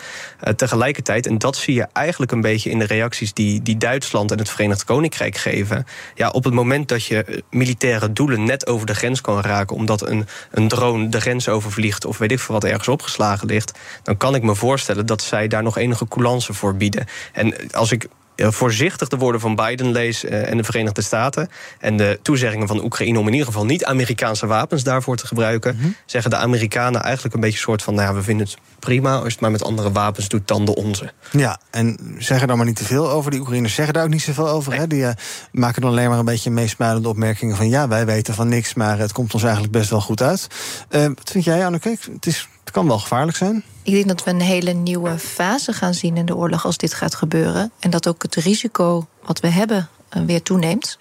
Uh, tegelijkertijd, en dat zie je eigenlijk een beetje in de reacties... die, die Duitsland en het Verenigd Koninkrijk geven... ja, op het moment dat je militaire doelen net over de grens kan raken... omdat een, een drone de grens overvliegt of weet ik veel wat ergens opgeslagen ligt... dan kan ik me voorstellen dat zij daar nog enige coulance voor bieden. En als ik voorzichtig de woorden van Biden lees uh, en de Verenigde Staten. En de toezeggingen van Oekraïne om in ieder geval niet Amerikaanse wapens daarvoor te gebruiken. Mm -hmm. Zeggen de Amerikanen eigenlijk een beetje een soort van: nou ja, we vinden het prima als je het maar met andere wapens doet dan de onze. Ja, en zeggen daar maar niet te veel over. Die Oekraïners zeggen daar ook niet zoveel over. Nee. Hè? Die uh, maken dan alleen maar een beetje meesmuilende opmerkingen van: ja, wij weten van niks, maar het komt ons eigenlijk best wel goed uit. Uh, wat vind jij, Anneke? Het, is, het kan wel gevaarlijk zijn. Ik denk dat we een hele nieuwe fase gaan zien in de oorlog als dit gaat gebeuren. En dat ook het risico wat we hebben weer toeneemt.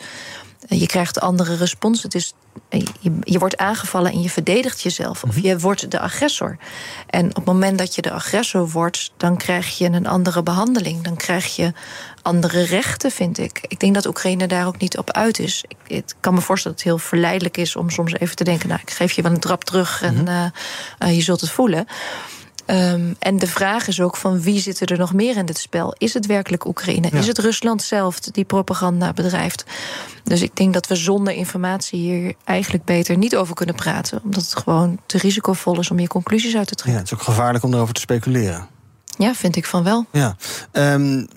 Je krijgt andere respons. Het is, je, je wordt aangevallen en je verdedigt jezelf. Of je wordt de agressor. En op het moment dat je de agressor wordt, dan krijg je een andere behandeling. Dan krijg je andere rechten, vind ik. Ik denk dat Oekraïne daar ook niet op uit is. Ik, kan me voorstellen dat het heel verleidelijk is om soms even te denken: nou, ik geef je wel een trap terug en uh, uh, je zult het voelen. Um, en de vraag is ook van wie zit er nog meer in dit spel? Is het werkelijk Oekraïne? Ja. Is het Rusland zelf die propaganda bedrijft? Dus ik denk dat we zonder informatie hier eigenlijk beter niet over kunnen praten. Omdat het gewoon te risicovol is om je conclusies uit te trekken. Ja, het is ook gevaarlijk om erover te speculeren. Ja, vind ik van wel. Ja. Um,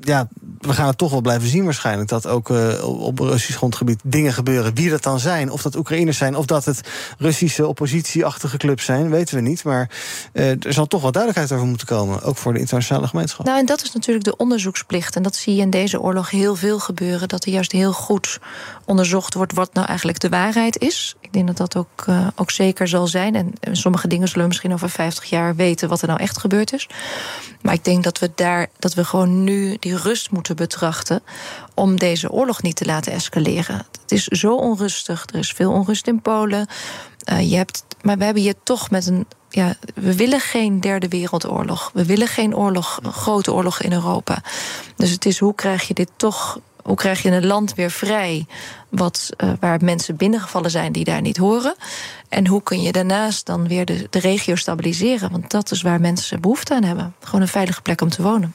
ja, we gaan het toch wel blijven zien waarschijnlijk... dat ook uh, op Russisch grondgebied dingen gebeuren. Wie dat dan zijn, of dat Oekraïners zijn... of dat het Russische oppositieachtige clubs zijn, weten we niet. Maar uh, er zal toch wel duidelijkheid over moeten komen. Ook voor de internationale gemeenschap. Nou, en dat is natuurlijk de onderzoeksplicht. En dat zie je in deze oorlog heel veel gebeuren. Dat er juist heel goed onderzocht wordt... wat nou eigenlijk de waarheid is. Ik denk dat dat ook, uh, ook zeker zal zijn. En sommige dingen zullen we misschien over 50 jaar weten... wat er nou echt gebeurd is. Maar ik denk dat we daar dat we gewoon nu die rust moeten betrachten om deze oorlog niet te laten escaleren. Het is zo onrustig. Er is veel onrust in Polen. Uh, je hebt, maar we hebben hier toch met een. Ja, we willen geen derde wereldoorlog. We willen geen oorlog, grote oorlog in Europa. Dus het is hoe krijg je dit toch hoe krijg je een land weer vrij wat, uh, waar mensen binnengevallen zijn die daar niet horen? En hoe kun je daarnaast dan weer de, de regio stabiliseren? Want dat is waar mensen behoefte aan hebben. Gewoon een veilige plek om te wonen.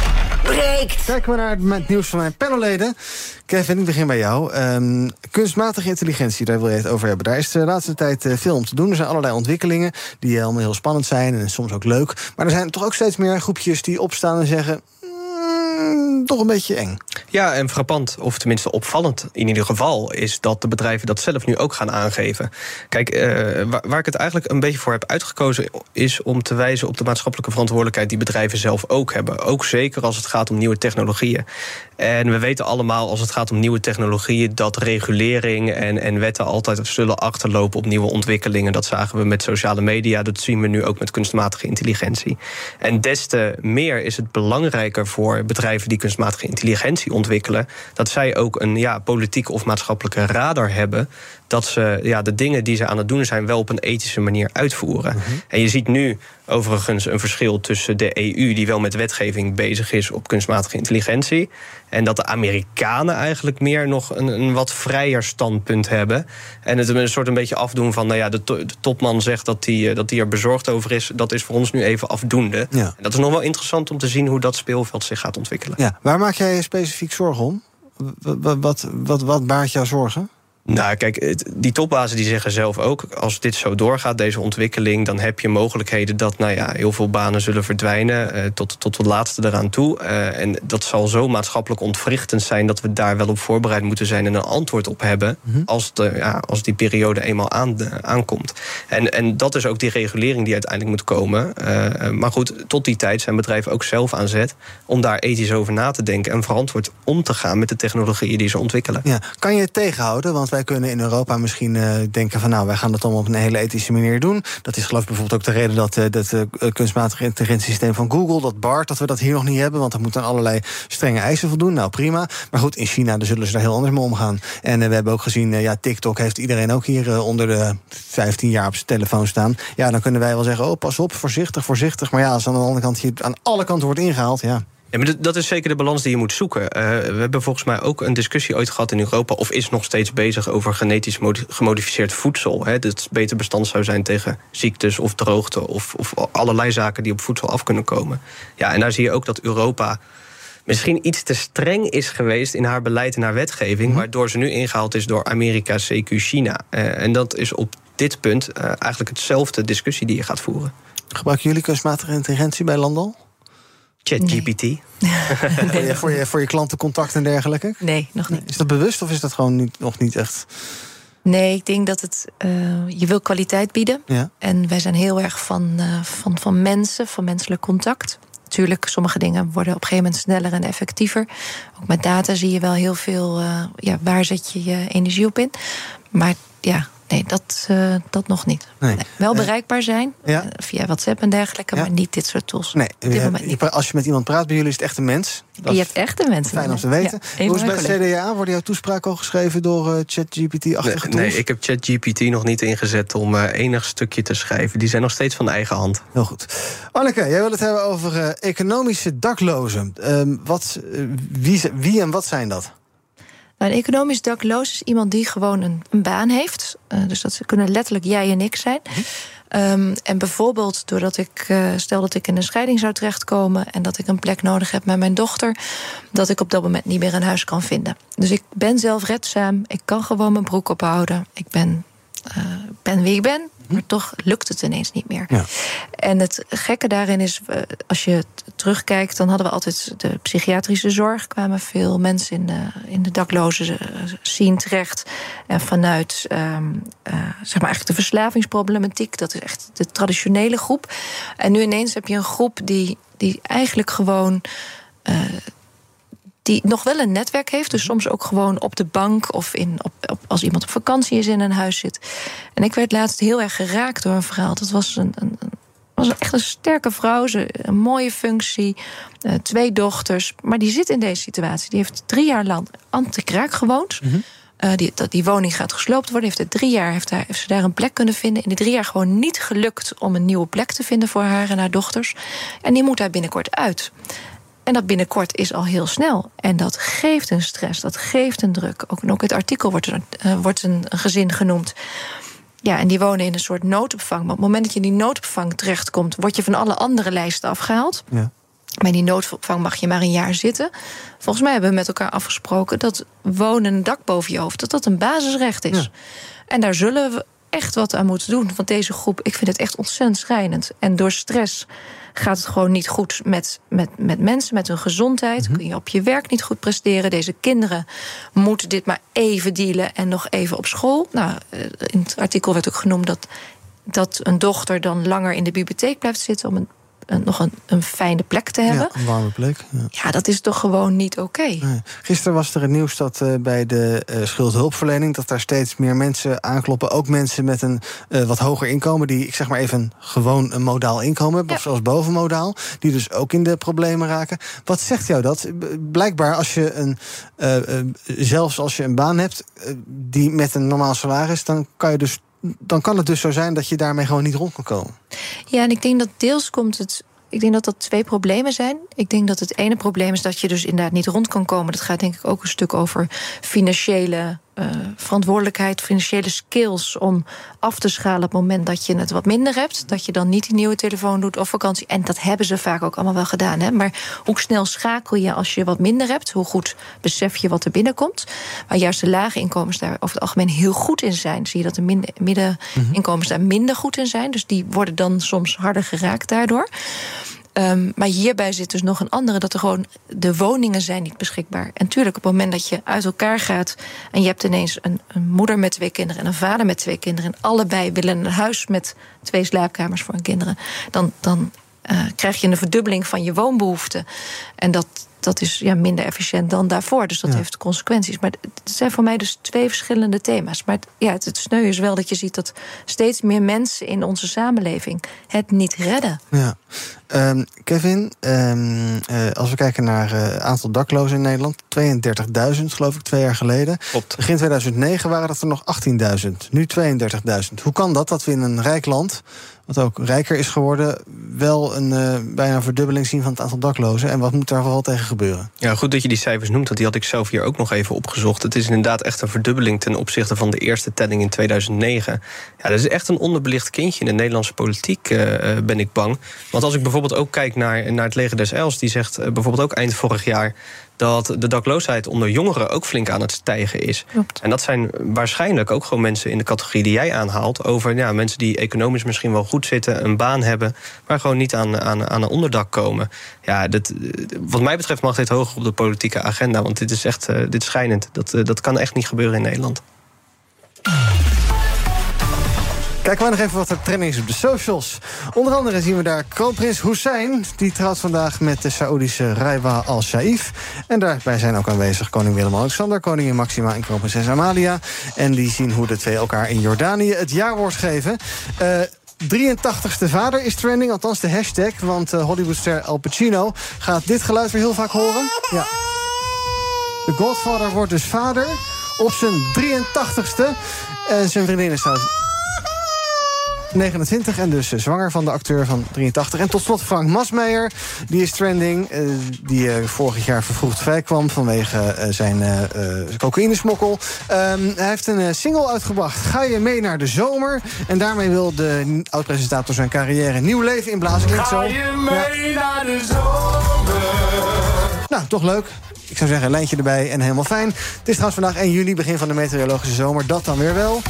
breekt. Kijken we naar het nieuws van mijn panelleden. Kevin, ik begin bij jou. Um, kunstmatige intelligentie, daar wil je het over hebben. Daar is de laatste tijd uh, veel om te doen. Er zijn allerlei ontwikkelingen die allemaal heel spannend zijn en soms ook leuk. Maar er zijn toch ook steeds meer groepjes die opstaan en zeggen toch een beetje eng. Ja, en frappant, of tenminste opvallend in ieder geval... is dat de bedrijven dat zelf nu ook gaan aangeven. Kijk, uh, waar, waar, ik het eigenlijk een beetje voor heb uitgekozen... is om te wijzen op de maatschappelijke verantwoordelijkheid... die bedrijven zelf ook hebben. Ook zeker als het gaat om nieuwe technologieën. En we weten allemaal, als het gaat om nieuwe technologieën... dat regulering en, en wetten altijd zullen achterlopen op nieuwe ontwikkelingen. Dat zagen we met sociale media, dat zien we nu ook met kunstmatige intelligentie. En des te meer is het belangrijker voor bedrijven... die kunstmatige intelligentie ontwikkelen... dat zij ook een ja, politieke of maatschappelijke radar hebben... dat ze ja, de dingen die ze aan het doen zijn... wel op een ethische manier uitvoeren. Mm -hmm. En je ziet nu overigens een verschil tussen de EU... die wel met wetgeving bezig is op kunstmatige intelligentie... en dat de Amerikanen eigenlijk meer nog een, een wat vrijer standpunt hebben... en het een soort een beetje afdoen van... nou ja, de, to de topman zegt dat hij dat die er bezorgd over is... dat is voor ons nu even afdoende. Ja. En dat is nog wel interessant om te zien hoe dat speelveld zich gaat ontwikkelen. Ja, waar maak jij je specifiek zorgen om? Wat, wat, wat, wat baart jou zorgen? Nou, kijk, die topbazen die zeggen zelf ook... als dit zo doorgaat, deze ontwikkeling... dan heb je mogelijkheden dat nou ja, heel veel banen zullen verdwijnen... Eh, tot, tot het laatste eraan toe. Eh, en dat zal zo maatschappelijk ontwrichtend zijn... dat we daar wel op voorbereid moeten zijn... en een antwoord op hebben Mhm. als, de, ja, als die periode eenmaal aan, aankomt. En, en dat is ook die regulering die uiteindelijk moet komen. Eh, maar goed, tot die tijd zijn bedrijven ook zelf aan zet... om daar ethisch over na te denken... en verantwoord om te gaan met de technologieën die ze ontwikkelen. Ja, kan je het tegenhouden? Want wij kunnen in Europa misschien eh, denken van... nou, wij gaan dat allemaal op een hele ethische manier doen. Dat is geloof ik bijvoorbeeld ook de reden dat het dat, eh, kunstmatige intelligentiesysteem van Google... dat BART, dat we dat hier nog niet hebben... want dat moet aan allerlei strenge eisen voldoen. Nou, prima. Maar goed, in China daar zullen ze daar heel anders mee omgaan. En eh, we hebben ook gezien, eh, ja, TikTok heeft iedereen ook hier eh, onder de 15 jaar op zijn telefoon staan. Ja, dan kunnen wij wel zeggen, oh, pas op, voorzichtig, voorzichtig. Maar ja, als aan de andere kant hier aan alle kanten wordt ingehaald, ja... Ja, maar dat- is zeker de balans die je moet zoeken. Eh, we hebben volgens mij ook een discussie ooit gehad in Europa... of is nog steeds bezig over genetisch modi- gemodificeerd voedsel. Hè, dat het beter bestand zou zijn tegen ziektes of droogte... Of, of allerlei zaken die op voedsel af kunnen komen. Ja, en daar zie je ook dat Europa misschien iets te streng is geweest... in haar beleid en haar wetgeving... waardoor ze nu ingehaald is door Amerika, CQ, China. Eh, en dat is op dit punt eh, eigenlijk hetzelfde discussie die je gaat voeren. Gebruiken jullie kunstmatige intelligentie bij Landal? ChatGPT. voor, je, voor, je, voor je klantencontact en dergelijke? Nee, nog niet. Is dat bewust of is dat gewoon niet, nog niet echt... Nee, ik denk dat het. eh, je wil kwaliteit bieden. Ja. En wij zijn heel erg van, eh, van, van mensen, van menselijk contact. Natuurlijk, sommige dingen worden op een gegeven moment sneller en effectiever. Ook met data zie je wel heel veel. eh, ja, waar zet je je energie op in? Maar ja, nee, dat, eh, dat nog niet. Nee. Wel bereikbaar zijn Ja. eh, via WhatsApp en dergelijke, maar niet dit soort tools. Nee, Op dit je- moment je- als je met iemand praat bij jullie is het echt een mens. Dat je hebt echte mensen. fijn om te weten. Ja, een Hoe is het bij het. CDA? Worden jouw toespraken al geschreven door eh, ChatGPT-achtige Nee, tools? ik heb ChatGPT nog niet ingezet om eh, enig stukje te schrijven. Die zijn nog steeds van eigen hand. Heel goed. Anneke, jij wil het hebben over eh, economische daklozen. Ehm, wat, eh, wie, wie en wat zijn dat? Nou, een economisch dakloos is iemand die gewoon een, een baan heeft. Eh, dus dat kunnen letterlijk jij en ik zijn. Ehm, en bijvoorbeeld doordat ik, eh, stel dat ik in een scheiding zou terechtkomen en dat ik een plek nodig heb met mijn dochter, dat ik op dat moment niet meer een huis kan vinden. Dus ik ben zelfredzaam, ik kan gewoon mijn broek ophouden. Ik ben, eh, ben wie ik ben, maar toch lukt het ineens niet meer. Ja. En het gekke daarin is, als je terugkijkt, dan hadden we altijd de psychiatrische zorg. kwamen veel mensen in de, in de daklozen eh, zien terecht. En vanuit ehm, eh, zeg maar eigenlijk de verslavingsproblematiek, dat is echt de traditionele groep. En nu ineens heb je een groep die, die eigenlijk gewoon. Die nog wel een netwerk heeft. Dus soms ook gewoon op de bank of in, op, op, als iemand op vakantie is in een huis zit. En ik werd laatst heel erg geraakt door een verhaal. Dat was een, een, was echt een sterke vrouw, ze, een mooie functie, eh, twee dochters. Maar die zit in deze situatie. Die heeft drie jaar lang anti-kraak gewoond. Eh, die, dat die woning gaat gesloopt worden. Heeft drie jaar heeft, daar, heeft ze daar een plek kunnen vinden. In die drie jaar gewoon niet gelukt om een nieuwe plek te vinden voor haar en haar dochters. En die moet daar binnenkort uit. En dat binnenkort is al heel snel. En dat geeft een stress, dat geeft een druk. Ook, en ook het artikel wordt, er, eh, wordt een, gezin genoemd. Ja, en die wonen in een soort noodopvang. Maar op het moment dat je in die noodopvang terechtkomt, word je van alle andere lijsten afgehaald. Ja. Maar in die noodopvang mag je maar een jaar zitten. Volgens mij hebben we met elkaar afgesproken dat wonen en een dak boven je hoofd, dat dat een basisrecht is. En daar zullen we echt wat aan moeten doen. Want deze groep, ik vind het echt ontzettend schrijnend. En door stress gaat het gewoon niet goed met, met, met mensen, met hun gezondheid. Kun je op je werk niet goed presteren. Deze kinderen moeten dit maar even dealen en nog even op school. Nou, eh, in het artikel werd ook genoemd dat, dat een dochter dan langer in de bibliotheek blijft zitten om een, een- nog een, een fijne plek te hebben. Ja, een warme plek. Ja. Ja, dat is toch gewoon niet oké. Nee. Gisteren was er het nieuws dat eh, bij de eh, schuldhulpverlening... dat daar steeds meer mensen aankloppen. Ook mensen met een eh, wat hoger inkomen... die, ik zeg maar even, gewoon een modaal inkomen hebben... of zelfs bovenmodaal, die dus ook in de problemen raken. Wat zegt jou dat? Blijkbaar als je een... eh, eh, zelfs als je een baan hebt eh, die met een normaal salaris... dan kan je dus... Dan kan het dus zo zijn dat je daarmee gewoon niet rond kan komen. Ja, en ik denk dat deels komt het. Ik denk dat dat twee problemen zijn. Ik denk dat het ene probleem is dat je dus inderdaad niet rond kan komen. Dat gaat denk ik ook een stuk over financiële uh, verantwoordelijkheid, financiële skills om af te schalen op het moment dat je het wat minder hebt. Dat je dan niet die nieuwe telefoon doet of vakantie. En dat hebben ze vaak ook allemaal wel gedaan. Hè? Maar hoe snel schakel je als je wat minder hebt? Hoe goed besef je wat er binnenkomt? Waar juist de lage inkomens daar over het algemeen heel goed in zijn. Zie je dat de middeninkomens daar minder goed in zijn. Dus die worden dan soms harder geraakt daardoor. Um, maar hierbij zit dus nog een andere, dat er gewoon de woningen zijn niet beschikbaar. En tuurlijk, op het moment dat je uit elkaar gaat en je hebt ineens een, een moeder met twee kinderen en een vader met twee kinderen, en allebei willen een huis met twee slaapkamers voor hun kinderen, dan, dan uh, krijg je een verdubbeling van je woonbehoeften. En dat, dat is ja, minder efficiënt dan daarvoor. Dus dat heeft consequenties. Maar het zijn voor mij dus twee verschillende thema's. Maar het, ja, het, het sneu is wel dat je ziet dat steeds meer mensen in onze samenleving het niet redden. Ja. Um, Kevin, um, uh, als we kijken naar het uh, aantal daklozen in Nederland, 32.000 geloof ik twee jaar geleden. Klopt. Begin 2009 waren dat er nog 18.000, nu 32.000. Hoe kan dat dat we in een rijk land wat ook rijker is geworden, wel een uh, bijna verdubbeling zien van het aantal daklozen. En wat moet daar vooral tegen gebeuren? Ja, goed dat je die cijfers noemt, want die had ik zelf hier ook nog even opgezocht. Het is inderdaad echt een verdubbeling ten opzichte van de eerste telling in 2009. Ja, dat is echt een onderbelicht kindje in de Nederlandse politiek, uh, ben ik bang. Want als ik bijvoorbeeld ook kijk naar, naar het leger des Els, die zegt uh, bijvoorbeeld ook eind vorig jaar dat de dakloosheid onder jongeren ook flink aan het stijgen is. Klopt. En dat zijn waarschijnlijk ook gewoon mensen in de categorie die jij aanhaalt. Over ja, mensen die economisch misschien wel goed zitten, een baan hebben, maar gewoon niet aan, aan, aan een onderdak komen. Ja, dat, wat mij betreft mag dit hoger op de politieke agenda. Want dit is echt uh, dit is schijnend. Dat, uh, dat kan echt niet gebeuren in Nederland. Kijken we nog even wat er trending is op de socials. Onder andere zien we daar kroonprins Hussein. Die trouwt vandaag met de Saoedische Raiwa al-Shaif. En daarbij zijn ook aanwezig koning Willem-Alexander... koningin Maxima en kroonprinses Amalia. En die zien hoe de twee elkaar in Jordanië het jaarwoord geven. Uh, 83ste vader is trending, althans de hashtag. Want uh, Hollywoodster Al Pacino gaat dit geluid weer heel vaak horen. Ja. De Godfather wordt dus vader op zijn 83ste. En zijn vriendin is trouwens 29 en dus zwanger van de acteur van 83. En tot slot Frank Masmeijer, die is trending. Uh, die uh, vorig jaar vervroegd vrij kwam vanwege uh, zijn cocaïnesmokkel. Um, hij heeft een single uitgebracht, Ga je mee naar de zomer? En daarmee wil de oud-presentator zijn carrière nieuw leven inblazen. Klinkt zo. Ga je mee ja. naar de zomer? Nou, toch leuk. Ik zou zeggen, een lijntje erbij en helemaal fijn. Het is trouwens vandaag 1 juli, begin van de meteorologische zomer. Dat dan weer wel.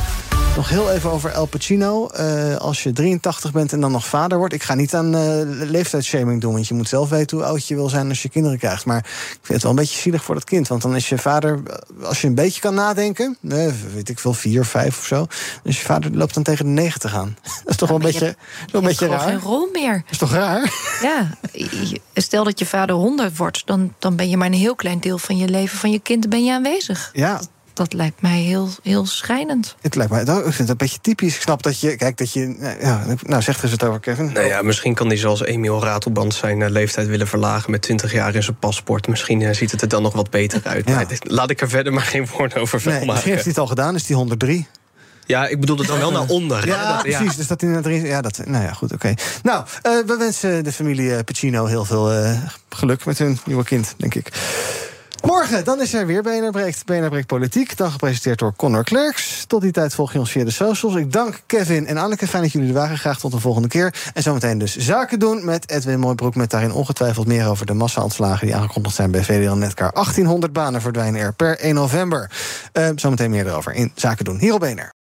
Nog heel even over El Pacino. Uh, als je 83 bent en dan nog vader wordt. Ik ga niet aan uh, leeftijdshaming doen. Want je moet zelf weten hoe oud je wil zijn als je kinderen krijgt. Maar ik vind het wel een beetje zielig voor dat kind. Want dan is je vader, als je een beetje kan nadenken. Nee, weet ik veel, vier, vijf of zo. Dus je vader loopt dan tegen de 90 aan. Dat is toch wel een beetje, je, wel een beetje raar. geen rol meer. Dat is toch raar? Ja, stel dat je vader 100 wordt. Dan, dan ben je maar een heel klein deel van je leven van je kind ben je aanwezig. Ja, dat lijkt mij heel, heel schijnend. Het lijkt mij, ik vind het een beetje typisch. Ik snap dat je, kijk, dat je, ja, nou zeg er eens het over, Kevin. Nou ja, misschien kan hij zoals Emiel Ratelband zijn uh, leeftijd willen verlagen met 20 jaar in zijn paspoort. Misschien uh, ziet het er dan nog wat beter uit. Ja. Maar, laat ik er verder maar geen woorden over nee, maken. Misschien heeft hij het al gedaan, is die 103. Ja, ik bedoel het dan wel naar onder. Ja, dat, precies. Dus dat in het ja, dat, nou ja, goed, oké. Okay. Nou, uh, we wensen de familie Pacino heel veel uh, geluk met hun nieuwe kind, denk ik. Morgen, dan is er weer BNR Breekt, Politiek. Dan gepresenteerd door Connor Klerks. Tot die tijd volg je ons via de socials. Ik dank Kevin en Anneke. Fijn dat jullie er waren. Graag tot de volgende keer. En zometeen dus zaken doen met Edwin Mooibroek. Met daarin ongetwijfeld meer over de massa-ontslagen... die aangekondigd zijn bij VDL Netcar. 1800 banen verdwijnen er per 1 november. Uh, zometeen meer erover in zaken doen. Hier op BNR.